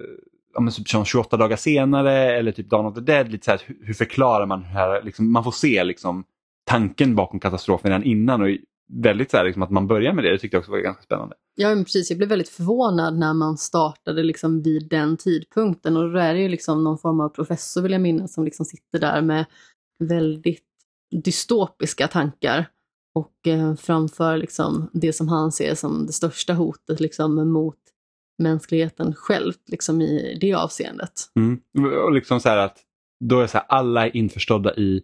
om typ som 28 dagar senare eller typ Dawn of the Dead, lite så här, hur, hur förklarar man det här? Liksom, man får se liksom, tanken bakom katastrofen redan innan och väldigt så här, liksom, att man börjar med det, det tyckte jag också var ganska spännande. Ja, men precis. Jag blev väldigt förvånad när man startade liksom vid den tidpunkten och då är det ju liksom någon form av professor vill jag minnas som liksom sitter där med väldigt dystopiska tankar och eh, framför liksom det som han ser som det största hotet liksom mot mänskligheten självt liksom i det avseendet. Mm. Och liksom så här att då är så här, alla är införstådda i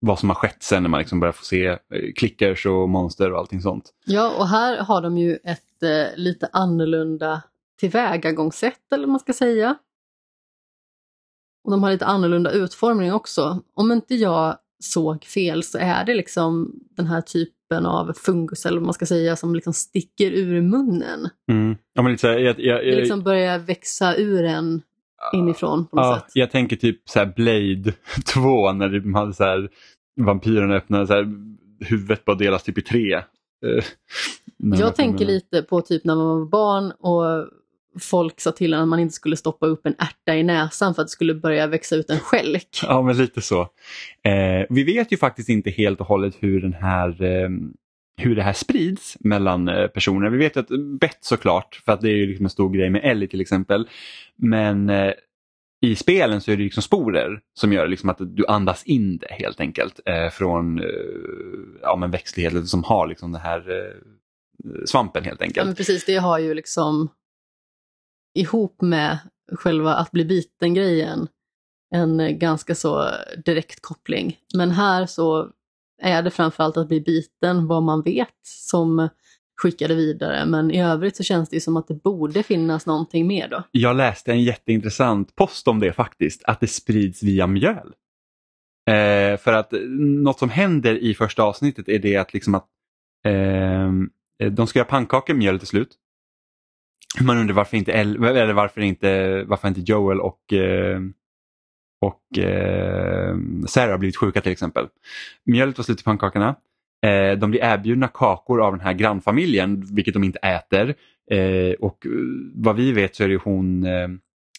vad som har skett sen när man liksom börjar få se eh, klickers och monster och allting sånt. Ja, och här har de ju ett eh, lite annorlunda tillvägagångssätt eller vad man ska säga. Och de har lite annorlunda utformning också. Om inte jag såg fel så är det liksom den här typen av fungus eller vad man ska säga som liksom sticker ur munnen. Mm. Ja, men lite så här, jag, jag, Det liksom börjar växa ur en inifrån på något ja, sätt. jag tänker typ så här Blade 2 när de hade så här, vampyren öppnade så här, huvudet bara delas typ i tre. Eh, man Jag tänker lite på typ när man var barn och folk sa till en att man inte skulle stoppa upp en ärta i näsan för att det skulle börja växa ut en skälk. Ja, men lite så. Eh, vi vet ju faktiskt inte helt och hållet hur den här eh, hur det här sprids mellan eh, personer. Vi vet ju att bett såklart, för att det är ju liksom en stor grej med Ellie till exempel. Men eh, i spelen så är det liksom sporer som gör liksom att du andas in det helt enkelt eh, från eh, ja, men växtligheten som har liksom den här eh, svampen helt Ja, enkelt. men precis, det har ju liksom ihop med själva att bli biten-grejen en eh, ganska så eh, direkt koppling. Men här så är det framförallt att bli biten, vad man vet, som skickade vidare. Men i övrigt så känns det som att det borde finnas någonting mer då. Jag läste en jätteintressant post om det faktiskt, att det sprids via mjöl. Eh, för att något som händer i första avsnittet är det att, liksom att ehm, eh, de ska göra pannkakor, mjölet är slut. Man undrar varför inte, El- eller varför inte, varför inte Joel och, eh, och eh, Sarah har blivit sjuka till exempel. Mjölet var slut i pannkakorna. Eh, de blir erbjudna kakor av den här grannfamiljen, vilket de inte äter. Eh, och eh, vad vi vet så är det hon, eh,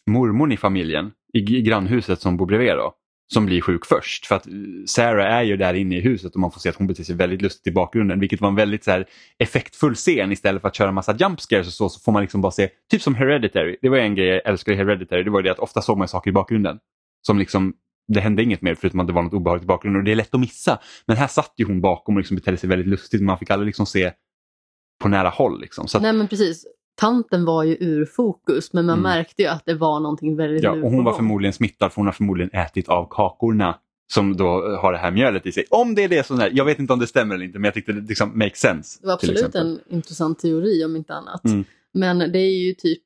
mormon i familjen, i, i grannhuset som bor bredvid då, som blir sjuk först. För att eh, Sarah är ju där inne i huset och man får se att hon beter sig väldigt lustigt i bakgrunden, vilket var en väldigt så här, effektfull scen istället för att köra massa jump scares och så, så får man liksom bara se, typ som Hereditary. Det var en grej jag älskade i Hereditary, det var det att ofta såg man saker i bakgrunden. Som liksom, det hände inget mer förutom att det var något obehagligt i bakgrunden och det är lätt att missa. Men här satt ju hon bakom och liksom betedde sig väldigt lustigt, man fick aldrig liksom se på nära håll. Liksom. Så att, Nej men precis, tanten var ju ur fokus men man Mm. märkte ju att det var någonting väldigt Ja, och hon var förmodligen smittad för hon har förmodligen ätit av kakorna som då har det här mjölet i sig. Om det är det som är, jag vet inte om det stämmer eller inte men jag tyckte det liksom makes sense. Det var absolut en intressant teori om inte annat. Mm. Men det är ju typ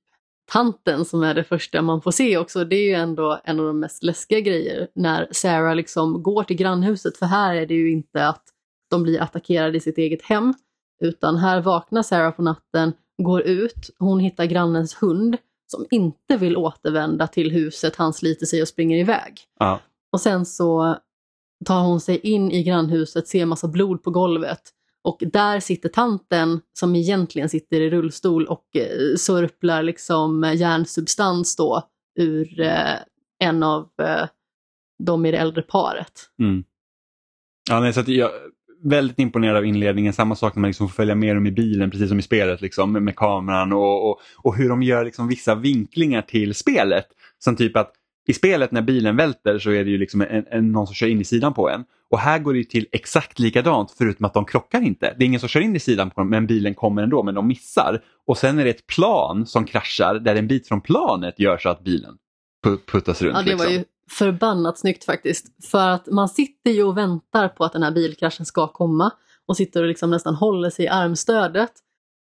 tanten som är det första man får se också. Det är ju ändå en av de mest läskiga grejer när Sarah liksom går till grannhuset. För här är det ju inte att de blir attackerade i sitt eget hem. Utan här vaknar Sarah på natten, går ut, hon hittar grannens hund som inte vill återvända till huset, han sliter sig och springer iväg. Ja. Och sen så tar hon sig in i grannhuset, ser massa blod på golvet. Och där sitter tanten som egentligen sitter i rullstol och eh, sörplar liksom järnsubstans då ur eh, en av eh, de i det äldre paret. Mm. Ja, nej, så att jag väldigt imponerad av inledningen. Samma sak när man liksom får följa med dem i bilen, precis som i spelet, liksom, med, med kameran och, och, och hur de gör liksom vissa vinklingar till spelet. Som typ att i spelet när bilen välter så är det ju liksom en, en, någon som kör in i sidan på en. Och här går det ju till exakt likadant förutom att de krockar inte. Det är ingen som kör in i sidan på dem men bilen kommer ändå men de missar. Och sen är det ett plan som kraschar där en bit från planet gör så att bilen pu- puttas runt. Ja, det var liksom. ju förbannat snyggt faktiskt. För att man sitter ju och väntar på att den här bilkraschen ska komma och sitter och liksom nästan håller sig i armstödet.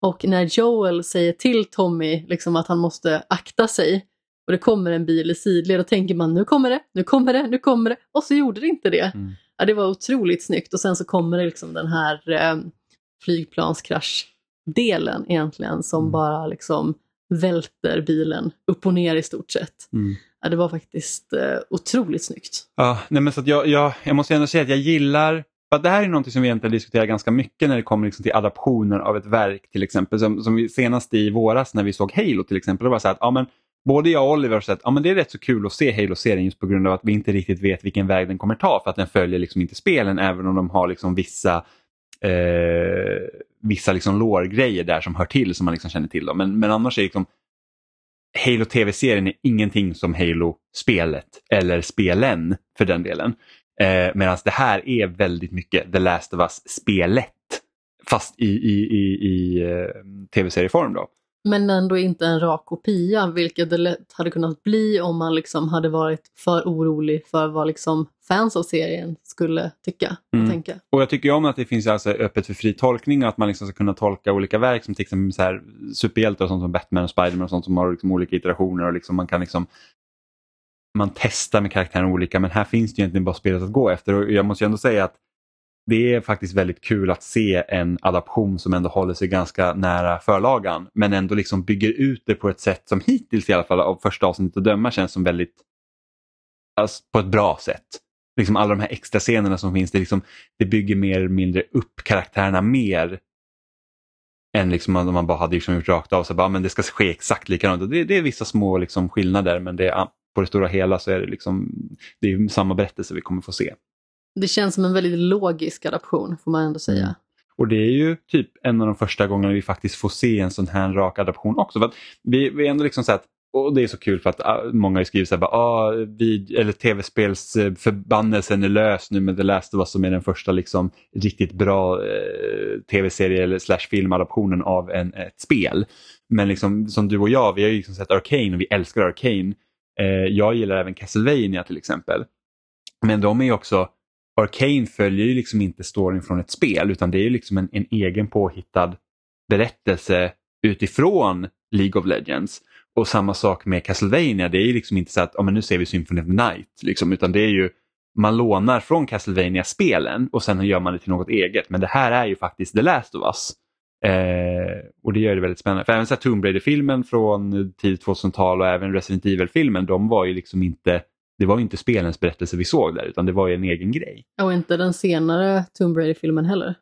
Och när Joel säger till Tommy liksom att han måste akta sig och det kommer en bil i sidled, då tänker man nu kommer det, nu kommer det, nu kommer det. Och så gjorde det inte det. Mm. Ja, det var otroligt snyggt och sen så kommer det liksom den här eh, flygplanskraschdelen egentligen som Mm. bara liksom välter bilen upp och ner i stort sett. Mm. Ja, det var faktiskt eh, otroligt snyggt. Ja, nej men så jag, jag, jag måste ändå säga att jag gillar för det här är något som vi egentligen diskuterar ganska mycket när det kommer liksom till adaptioner av ett verk till exempel. Som, som vi senast i våras när vi såg Halo till exempel. Det var så här att ja, men både jag och Oliver har sett att ja, det är rätt så kul att se Halo-serien just på grund av att vi inte riktigt vet vilken väg den kommer ta för att den följer liksom inte spelen även om de har liksom vissa eh, vissa liksom lårgrejer där som hör till som man liksom känner till. Då. Men, men annars är liksom Halo TV-serien är ingenting som Halo-spelet eller spelen för den delen. Eh, Medan det här är väldigt mycket The Last of Us-spelet fast i, i, i, i eh, tv-serieform. Då. Men ändå inte en rak kopia, vilket det lätt hade kunnat bli om man liksom hade varit för orolig för vad liksom fans av serien skulle tycka och mm. tänka. Och jag tycker om att det finns alltså öppet för fri tolkning och att man liksom ska kunna tolka olika verk som till exempel så här, superhjältar och sånt som Batman och Spiderman och sånt som har liksom olika iterationer och liksom man kan liksom man testar med karaktären olika men här finns det egentligen bara spelet att gå efter och jag måste ju ändå säga att det är faktiskt väldigt kul att se en adaption som ändå håller sig ganska nära förlagan men ändå liksom bygger ut det på ett sätt som hittills i alla fall av första avsnittet att döma känns som väldigt alltså, på ett bra sätt. Liksom alla de här extra scenerna som finns, det, liksom, det bygger mer eller mindre upp karaktärerna mer än liksom om man bara hade liksom gjort rakt av så bara, ah, men det ska ske exakt likadant. Det, det är vissa små liksom skillnader men det, på det stora hela så är det, liksom, det är samma berättelse vi kommer få se. Det känns som en väldigt logisk adaption får man ändå säga. Mm. Och det är ju typ en av de första gångerna vi faktiskt får se en sån här rak adaption också. För att vi, vi är ändå liksom så att och det är så kul för att ah, många skriver så här, bara, ah, vid, eller tv-spelsförbannelsen är lös nu med The Last of Us som är den första liksom, riktigt bra eh, tv-serie eller slash filmadaptionen av en, ett spel. Men liksom, som du och jag, vi har ju liksom sett Arcane och vi älskar Arcane. Eh, jag gillar även Castlevania till exempel. Men de är också Arcane följer ju liksom inte storyn från ett spel utan det är ju liksom en, en egen påhittad berättelse utifrån League of Legends. Och samma sak med Castlevania, det är ju liksom inte så att oh, men nu ser vi Symphony of the Night, liksom, utan det är ju man lånar från castlevania spelen och sen gör man det till något eget. Men det här är ju faktiskt The Last of Us. Eh, och det gör det väldigt spännande. För även så Tomb Raider-filmen från tidigt 2000-tal och även Resident Evil-filmen, de var ju liksom inte det var inte spelens berättelse vi såg där utan det var ju en egen grej. Och inte den senare Tomb Raider-filmen heller.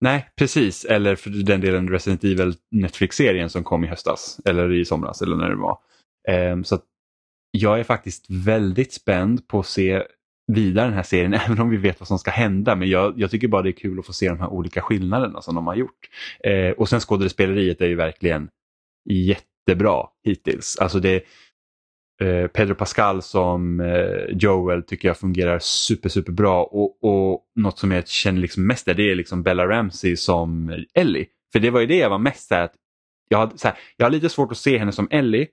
Nej, precis. Eller för den delen Resident Evil Netflix-serien som kom i höstas eller i somras eller när det var. Um, så jag är faktiskt väldigt spänd på att se vidare den här serien även om vi vet vad som ska hända. Men jag, jag tycker bara det är kul att få se de här olika skillnaderna som de har gjort. Uh, och sen skådespeleriet är ju verkligen jättebra hittills. Alltså det, Eh, Pedro Pascal som eh, Joel tycker jag fungerar super, super bra och, och något som jag känner liksom mest är det är liksom Bella Ramsey som Ellie. För det var ju det jag var mest så att jag, hade, så här, jag har lite svårt att se henne som Ellie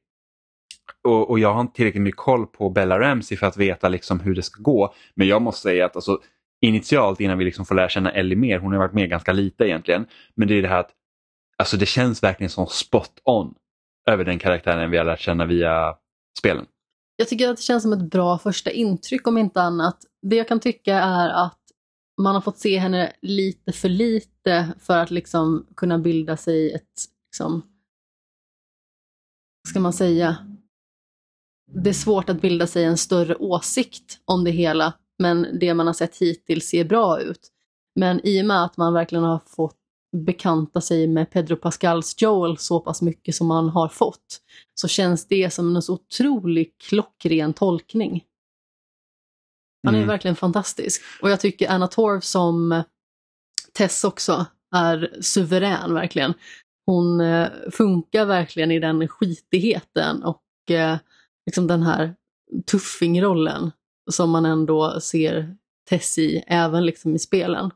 och, och, jag har inte tillräckligt mycket koll på Bella Ramsey för att veta liksom hur det ska gå. Men jag måste säga att alltså, initialt innan vi liksom får lära känna Ellie mer, hon har varit med ganska lite egentligen, men det är det här att alltså, det känns verkligen som spot on över den karaktären vi har lärt känna via spelen. Jag tycker att det känns som ett bra första intryck om inte annat. Det jag kan tycka är att man har fått se henne lite för lite för att liksom kunna bilda sig ett, liksom, vad ska man säga? Det är svårt att bilda sig en större åsikt om det hela, men det man har sett hittills ser bra ut. Men i och med att man verkligen har fått bekanta sig med Pedro Pascals Joel så pass mycket som man har fått, så känns det som en så otrolig klockren tolkning. Han är mm. verkligen fantastisk. Och jag tycker Anna Torv som Tess också är suverän verkligen. Hon eh, funkar verkligen i den skitigheten och eh, liksom den här tuffingrollen som man ändå ser Tess i, även liksom i spelen.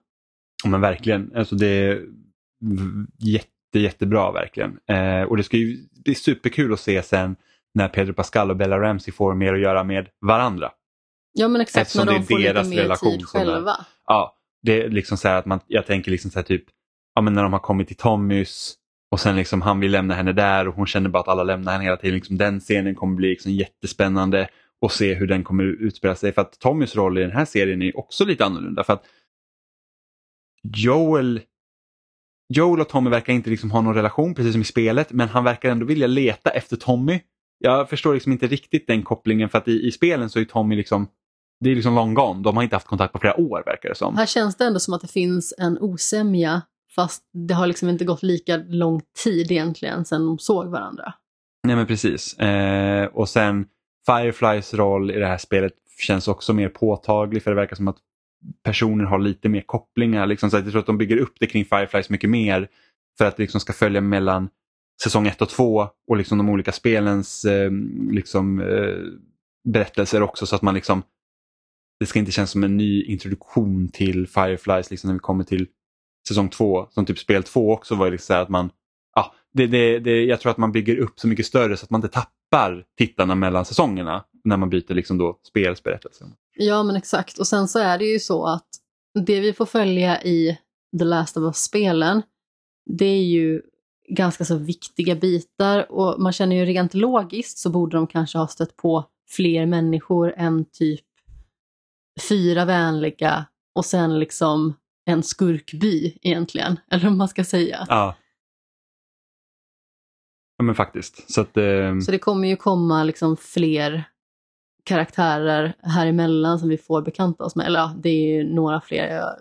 Men verkligen, alltså det, jätte, jättebra verkligen. Eh, och det ska ju bli superkul att se sen när Pedro Pascal och Bella Ramsey får mer att göra med varandra. Ja men exakt, Eftersom när de får lite mer tid själva. Är, ja, det är liksom så att man, jag tänker liksom så här typ, ja men när de har kommit till Tommys och sen liksom han vill lämna henne där och hon känner bara att alla lämnar henne hela tiden. Liksom den scenen kommer bli liksom jättespännande och se hur den kommer utspela sig. För att Tommys roll i den här serien är också lite annorlunda. För att Joel Joel och Tommy verkar inte liksom ha någon relation precis som i spelet men han verkar ändå vilja leta efter Tommy. Jag förstår liksom inte riktigt den kopplingen för att i, i spelen så är Tommy liksom det är liksom long gone. De har inte haft kontakt på flera år verkar det som. Här känns det ändå som att det finns en osämja fast det har liksom inte gått lika lång tid egentligen sedan de såg varandra. Nej men precis. Eh, och sen Fireflies roll i det här spelet känns också mer påtaglig för det verkar som att personer har lite mer kopplingar. Liksom, så jag tror att de bygger upp det kring Fireflies mycket mer för att det liksom ska följa mellan säsong 1 och 2 och liksom de olika spelens eh, liksom, eh, berättelser också så att man liksom det ska inte kännas som en ny introduktion till Fireflies liksom när vi kommer till säsong 2. Som typ spel 2 också var liksom så att man ja, det, det, det, jag tror att man bygger upp så mycket större så att man inte tappar tittarna mellan säsongerna när man byter liksom då spelsberättelse. Ja men exakt och sen så är det ju så att det vi får följa i The Last of Us-spelen det är ju ganska så viktiga bitar och man känner ju rent logiskt så borde de kanske ha stött på fler människor än typ fyra vänliga och sen liksom en skurkby egentligen, eller vad man ska säga. Ja. Ja men faktiskt. Så, att, eh... så det kommer ju komma liksom fler karaktärer här emellan som vi får bekanta oss med. Eller ja, det är ju några fler. Jag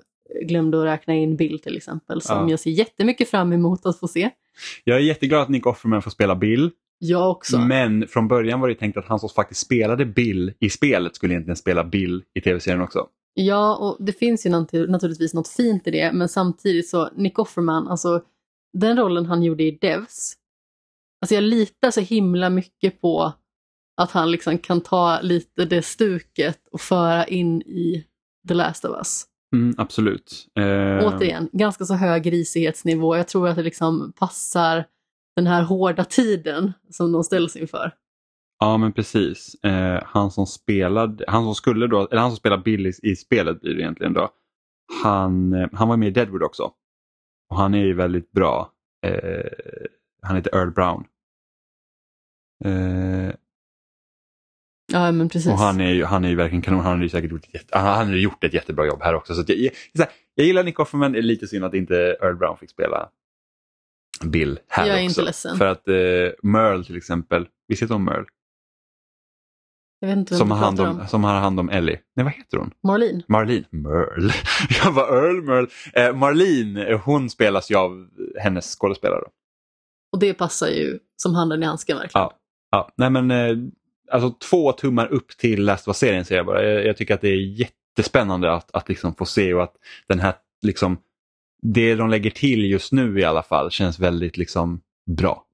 glömde att räkna in Bill till exempel som ja. jag ser jättemycket fram emot att få se. Jag är jätteglad att Nick Offerman får spela Bill. Jag också. Men från början var det tänkt att han som faktiskt spelade Bill i spelet skulle egentligen spela Bill i tv-serien också. Ja, och det finns ju naturligtvis något fint i det, men samtidigt så Nick Offerman, alltså den rollen han gjorde i Devs, alltså jag litar så himla mycket på att han liksom kan ta lite det stuket och föra in i The Last of Us. Mm, absolut. Eh... Återigen, ganska så hög risighetsnivå. Jag tror att det liksom passar den här hårda tiden som de ställs inför. Ja men precis. Eh, han som spelade, han som skulle då, eller han som spelar Bill i, spelet blir det egentligen då. Han, eh, han var med i Deadwood också. Och han är ju väldigt bra. Eh, han heter Earl Brown. Eh, ja men precis. Och han är ju, han är ju verkligen kanon. Han har ju säkert gjort ett, han har gjort ett jättebra jobb här också. Så jag, jag, jag gillar Nick Offerman, det är lite synd att inte Earl Brown fick spela Bill här jag är också. Inte ledsen. För att eh, Merle till exempel, visst heter hon Merle? Jag vet inte som, har hand om, om. som har hand om Ellie. Nej, vad heter hon? Marlene. Marlene. Merle. Jag var Earl Merle. Eh, Marlene, hon spelas ju av hennes skådespelare. Och det passar ju som handen i handsken verkligen. Ja. ja. Nej, men, eh, alltså, två tummar upp till Last of serien säger jag bara. Jag, jag, tycker att det är jättespännande att, att liksom få se och att den här liksom, det de lägger till just nu i alla fall känns väldigt liksom bra.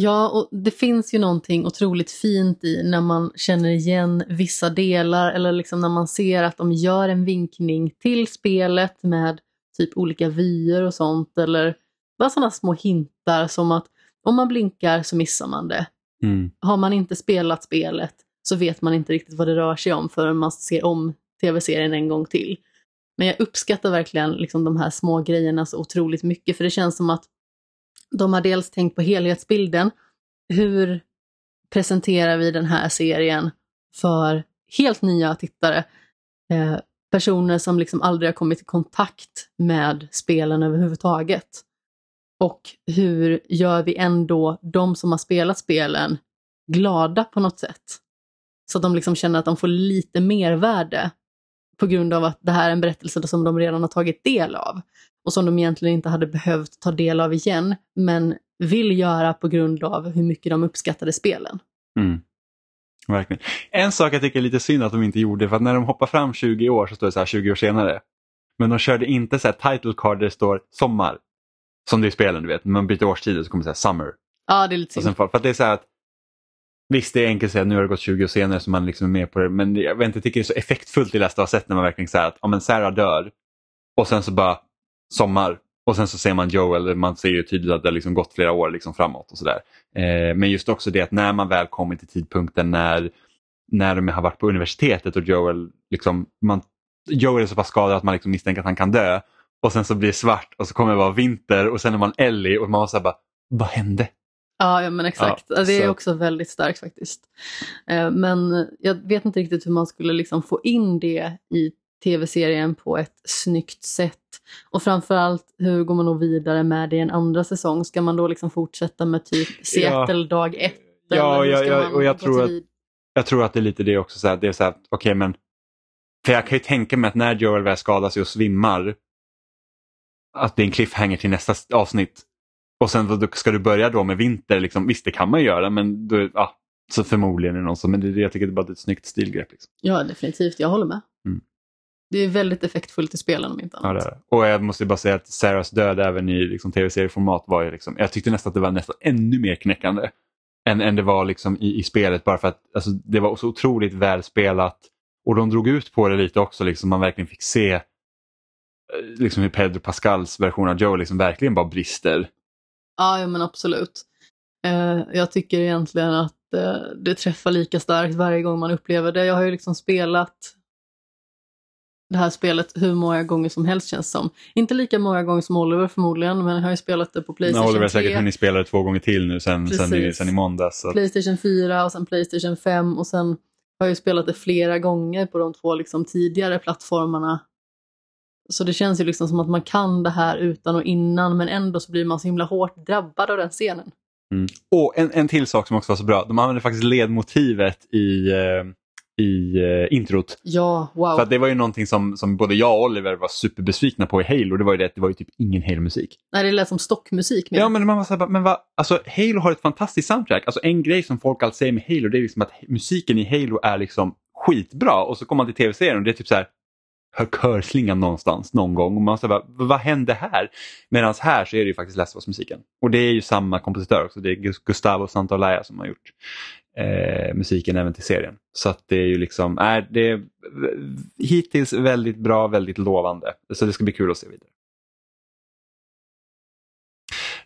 Ja, och det finns ju någonting otroligt fint i när man känner igen vissa delar eller liksom när man ser att de gör en vinkning till spelet med typ olika vyer och sånt eller bara sådana små hintar som att om man blinkar så missar man det. Mm. Har man inte spelat spelet så vet man inte riktigt vad det rör sig om förrän man ser om tv-serien en gång till. Men jag uppskattar verkligen liksom de här små grejerna så otroligt mycket för det känns som att de har dels tänkt på helhetsbilden. Hur presenterar vi den här serien för helt nya tittare? Eh, personer som liksom aldrig har kommit i kontakt med spelen överhuvudtaget. Och hur gör vi ändå de som har spelat spelen glada på något sätt? Så att de liksom känner att de får lite mer värde på grund av att det här är en berättelse som de redan har tagit del av och som de egentligen inte hade behövt ta del av igen, men vill göra på grund av hur mycket de uppskattade spelen. Mm. Verkligen. En sak jag tycker är lite synd att de inte gjorde, för att när de hoppar fram 20 år så står det så här 20 år senare. Men de körde inte så här title card där det står sommar. Som det är i spelen, du vet. Man byter årstider så kommer det så här summer. Ja, det är lite synd. För att det är så här att Visst, det är enkelt att säga att nu har det gått 20 år senare så man liksom är med på det. Men jag vet inte, jag tycker det är så effektfullt i Last of sett när man verkligen säger att ja, men Sarah dör och sen så bara sommar och sen så ser man Joel, man ser ju tydligt att det har liksom gått flera år liksom framåt och sådär. Eh, men just också det att när man väl kommer till tidpunkten när, när de har varit på universitetet och Joel, liksom, man, Joel är så pass skadad att man liksom misstänker att han kan dö och sen så blir det svart och så kommer det vara vinter och sen är man Ellie och man var så bara, vad hände? Ja, ja men exakt. Ja, det är så. också väldigt starkt faktiskt. Eh, men jag vet inte riktigt hur man skulle liksom få in det i tv-serien på ett snyggt sätt. Och framförallt hur går man då vidare med det i en andra säsong? Ska man då liksom fortsätta med typ Seattle ja. dag ett? Ja, ja, ja och jag tror, att, jag tror att det är lite det också. Så här, det är så här, okay, men för jag kan ju tänka mig att när Joel väl skadar sig och svimmar att det är en cliffhanger till nästa avsnitt. Och sen ska du börja då med vinter, liksom, visst det kan man göra men då, ja, så förmodligen är det någon som, men det, jag tycker det är bara ett snyggt stilgrepp. Liksom. Ja, definitivt. Jag håller med. Mm. Det är väldigt effektfullt i spelen om inte Ja, annat. det. Och jag måste bara säga att Sarahs död även i liksom, tv-serieformat var ju liksom, jag tyckte nästan att det var nästan ännu mer knäckande än, än det var liksom i, i spelet bara för att alltså, det var så otroligt välspelat och de drog ut på det lite också, liksom, man verkligen fick se liksom hur Pedro Pascals version av Joe liksom verkligen bara brister. Ja, ja men absolut. Eh, jag tycker egentligen att eh, det träffar lika starkt varje gång man upplever det. Jag har ju liksom spelat det här spelet hur många gånger som helst känns som. Inte lika många gånger som Oliver förmodligen, men jag har ju spelat det på Ja, Playstation Oliver har 3, säkert hunnit spela det två gånger till nu sen, sen, i, sen i måndags. Så. Playstation 4 och sen Playstation 5 och sen har jag ju spelat det flera gånger på de två liksom tidigare plattformarna. Så det känns ju liksom som att man kan det här utan och innan men ändå så blir man så himla hårt drabbad av den scenen. Och en, en till sak som också var så bra, de använde faktiskt ledmotivet i, eh, i eh, introt. Ja, wow. För det var ju någonting som, som både jag och Oliver var superbesvikna på i Halo. Det var ju det att det var ju typ ingen Halo-musik. Nej, det lät som stockmusik mer. Ja men man var så här, men vad, alltså Halo har ett fantastiskt soundtrack. Alltså en grej som folk alltid säger med Halo det är liksom att musiken i Halo är liksom skitbra och så kommer man till tv-serien och det är typ så här körslingan någonstans någon gång och man säger bara, vad hände här? Medan här så är det ju faktiskt Last of Us-musiken. Och det är ju samma kompositör också, det är Gus- Gustavo Santaolalla som har gjort eh, musiken även till serien. Så att det är ju liksom, är det är hittills väldigt bra, väldigt lovande. Så det ska bli kul att se vidare.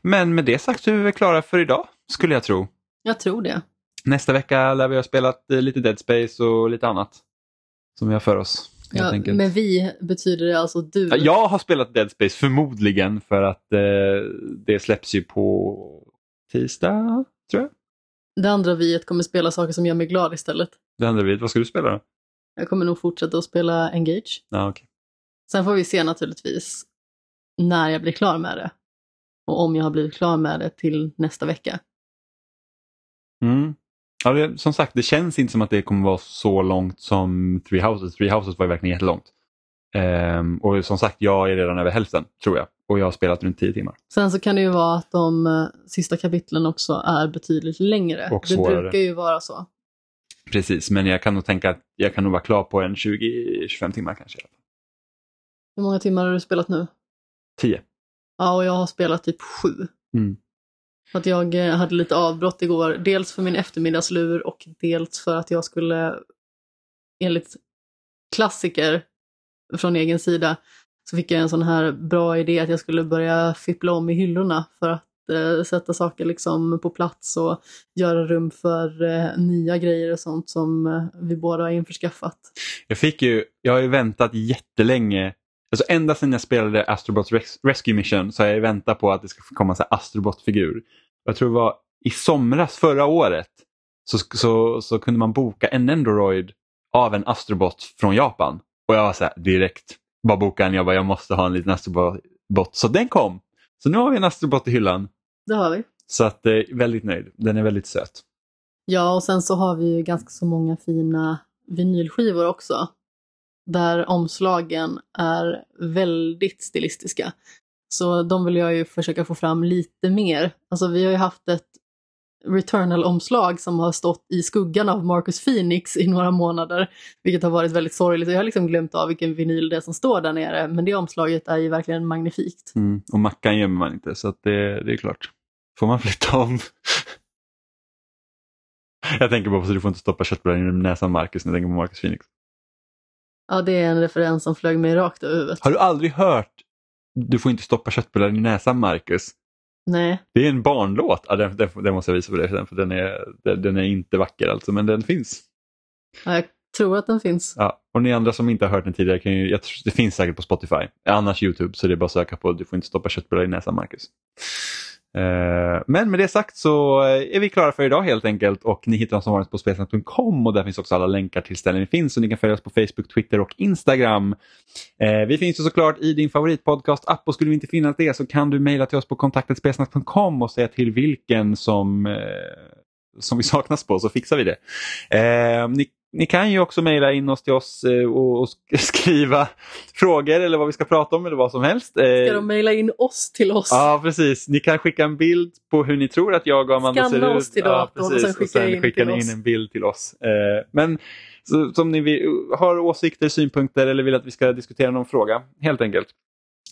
Men med det sagt så är vi klara för idag, skulle jag tro. Jag tror det. Nästa vecka lär vi ha spelat eh, lite Dead Space och lite annat som vi har för oss. Ja, med vi betyder det alltså du. Ja, Jag har spelat Dead Space förmodligen för att eh, det släpps ju på tisdag, tror jag. Det andra viet kommer spela saker som gör mig glad istället. Det andra vid. Vad ska du spela då? Jag kommer nog fortsätta att spela Engage. Ja, okej. Sen får vi se naturligtvis när jag blir klar med det. Och om jag har blivit klar med det till nästa vecka. Mm. Ja, det, som sagt, det känns inte som att det kommer vara så långt som Three Houses. Three Houses var ju verkligen jättelångt. Ehm, och som sagt, jag är redan över hälften, tror jag. Och jag har spelat runt 10 timmar. Sen så kan det ju vara att de eh, sista kapitlen också är betydligt längre. Och det svårare. brukar ju vara så. Precis, men jag kan nog tänka att jag kan nog vara klar på en 20-25 timmar kanske. Hur många timmar har du spelat nu? 10. Ja, och jag har spelat typ sju. Mm. För att jag eh, hade lite avbrott igår. Dels för min eftermiddagslur och dels för att jag skulle, enligt klassiker från egen sida, så fick jag en sån här bra idé att jag skulle börja fippla om i hyllorna för att eh, sätta saker liksom på plats och göra rum för eh, nya grejer och sånt som eh, vi båda har införskaffat. Jag fick ju, jag har ju väntat jättelänge, alltså ända sedan jag spelade Astrobot Res- Rescue Mission så har jag väntat på att det ska komma en Astrobot-figur. Jag tror det var i somras förra året så, så, så kunde man boka en Nendoroid av en Astrobot från Japan. Och jag var så här direkt, bara boka en, jag bara jag måste ha en liten Astrobot. Så den kom! Så nu har vi en Astrobot i hyllan. Det har vi. Så att eh, väldigt nöjd, den är väldigt söt. Ja, och sen så har vi ju ganska så många fina vinylskivor också. Där omslagen är väldigt stilistiska. Så de vill jag ju försöka få fram lite mer. Alltså vi har ju haft ett Returnal-omslag som har stått i skuggan av Marcus Phoenix i några månader. Vilket har varit väldigt sorgligt. Jag har liksom glömt av vilken vinyl det är som står där nere. Men det omslaget är ju verkligen magnifikt. Mm. Och mackan gömmer man inte så att det, det är klart. Får man flytta om. jag tänker bara på så du får inte stoppa köttbullar i näsan Marcus när jag tänker på Marcus Phoenix. Ja, det är en referens som flög mig rakt över huvudet. Har du aldrig hört Du får inte stoppa köttbullar i näsan Marcus? Nej, Det är en barnlåt. Ja, den, den, den måste jag visa på dig för den är, den, den är inte vacker alltså men den finns. ja, jag tror att den finns. Ja. Och ni andra som inte har hört den tidigare, kan ju, jag det finns säkert på Spotify. Annars Youtube så det är bara att söka på Du får inte stoppa köttbullar i näsan Marcus. Eh, men med det sagt så eh, är vi klara för idag helt enkelt och ni hittar oss som vanligt på spelsnack.com och där finns också alla länkar till ställen ni finns och ni kan följa oss på Facebook, Twitter och Instagram. Eh, vi finns ju såklart i din favoritpodcast-app och skulle vi inte finnas det så kan du mejla till oss på kontaktetspelsnack.com och säga till vilken som, som vi saknas på så fixar vi det. Eh, Ni ni kan ju också mejla in oss till oss eh, och, skriva frågor eller vad vi ska prata om eller vad som helst. Ska de mejla in oss till oss? Ja, precis. Ni kan skicka en bild på hur ni tror att jag och Amanda Skanna ser ut. oss till datorn ja, och sen skicka och sen in skickar ni in en bild till oss. Eh, Men så, som ni vill, har åsikter, synpunkter eller vill att vi ska diskutera någon fråga, helt enkelt.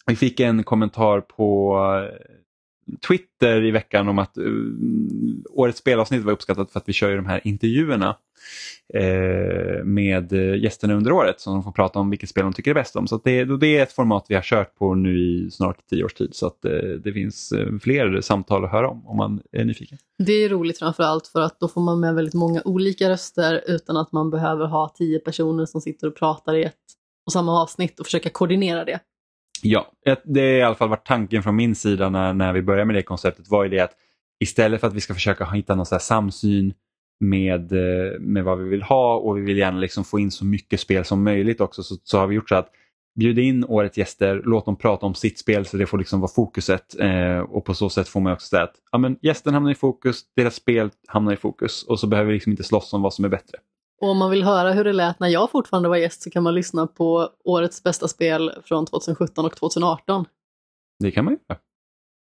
Vi fick en kommentar på eh, Twitter i veckan om att uh, årets spelavsnitt var uppskattat för att vi kör ju de här intervjuerna uh, med eh, gästerna under året som de får prata om vilket spel de tycker är bäst om. Så att det, det är ett format vi har kört på nu i snart tio års tid så att uh, det finns fler samtal att höra om om man är nyfiken. Det är roligt framförallt för att då får man med väldigt många olika röster utan att man behöver ha tio personer som sitter och pratar i ett och samma avsnitt och försöka koordinera det. Ja, det är i alla fall varit tanken från min sida när, när vi började med det konceptet var ju det att istället för att vi ska försöka hitta någon så här samsyn med, eh, med vad vi vill ha och vi vill gärna liksom få in så mycket spel som möjligt också så, så har vi gjort så att bjuda in årets gäster, låt dem prata om sitt spel så det får liksom vara fokuset eh, och på så sätt får man också säga att ja, men gästen hamnar i fokus, deras spel hamnar i fokus och så behöver vi liksom inte slåss om vad som är bättre. Och om man vill höra hur det lät när jag fortfarande var gäst så kan man lyssna på årets bästa spel från 2017 och 2018. Det kan man göra.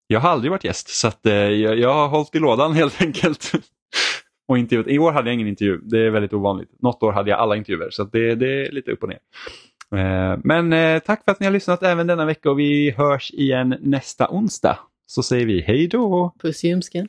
Jag har aldrig varit gäst så att, eh, jag, jag har hållit i lådan helt enkelt. och intervjuat. I år hade jag ingen intervju, det är väldigt ovanligt. Något år hade jag alla intervjuer så det, det är lite upp och ner. Eh, men eh, tack för att ni har lyssnat även denna vecka och vi hörs igen nästa onsdag. Så säger vi hej då! Puss i ljumsken.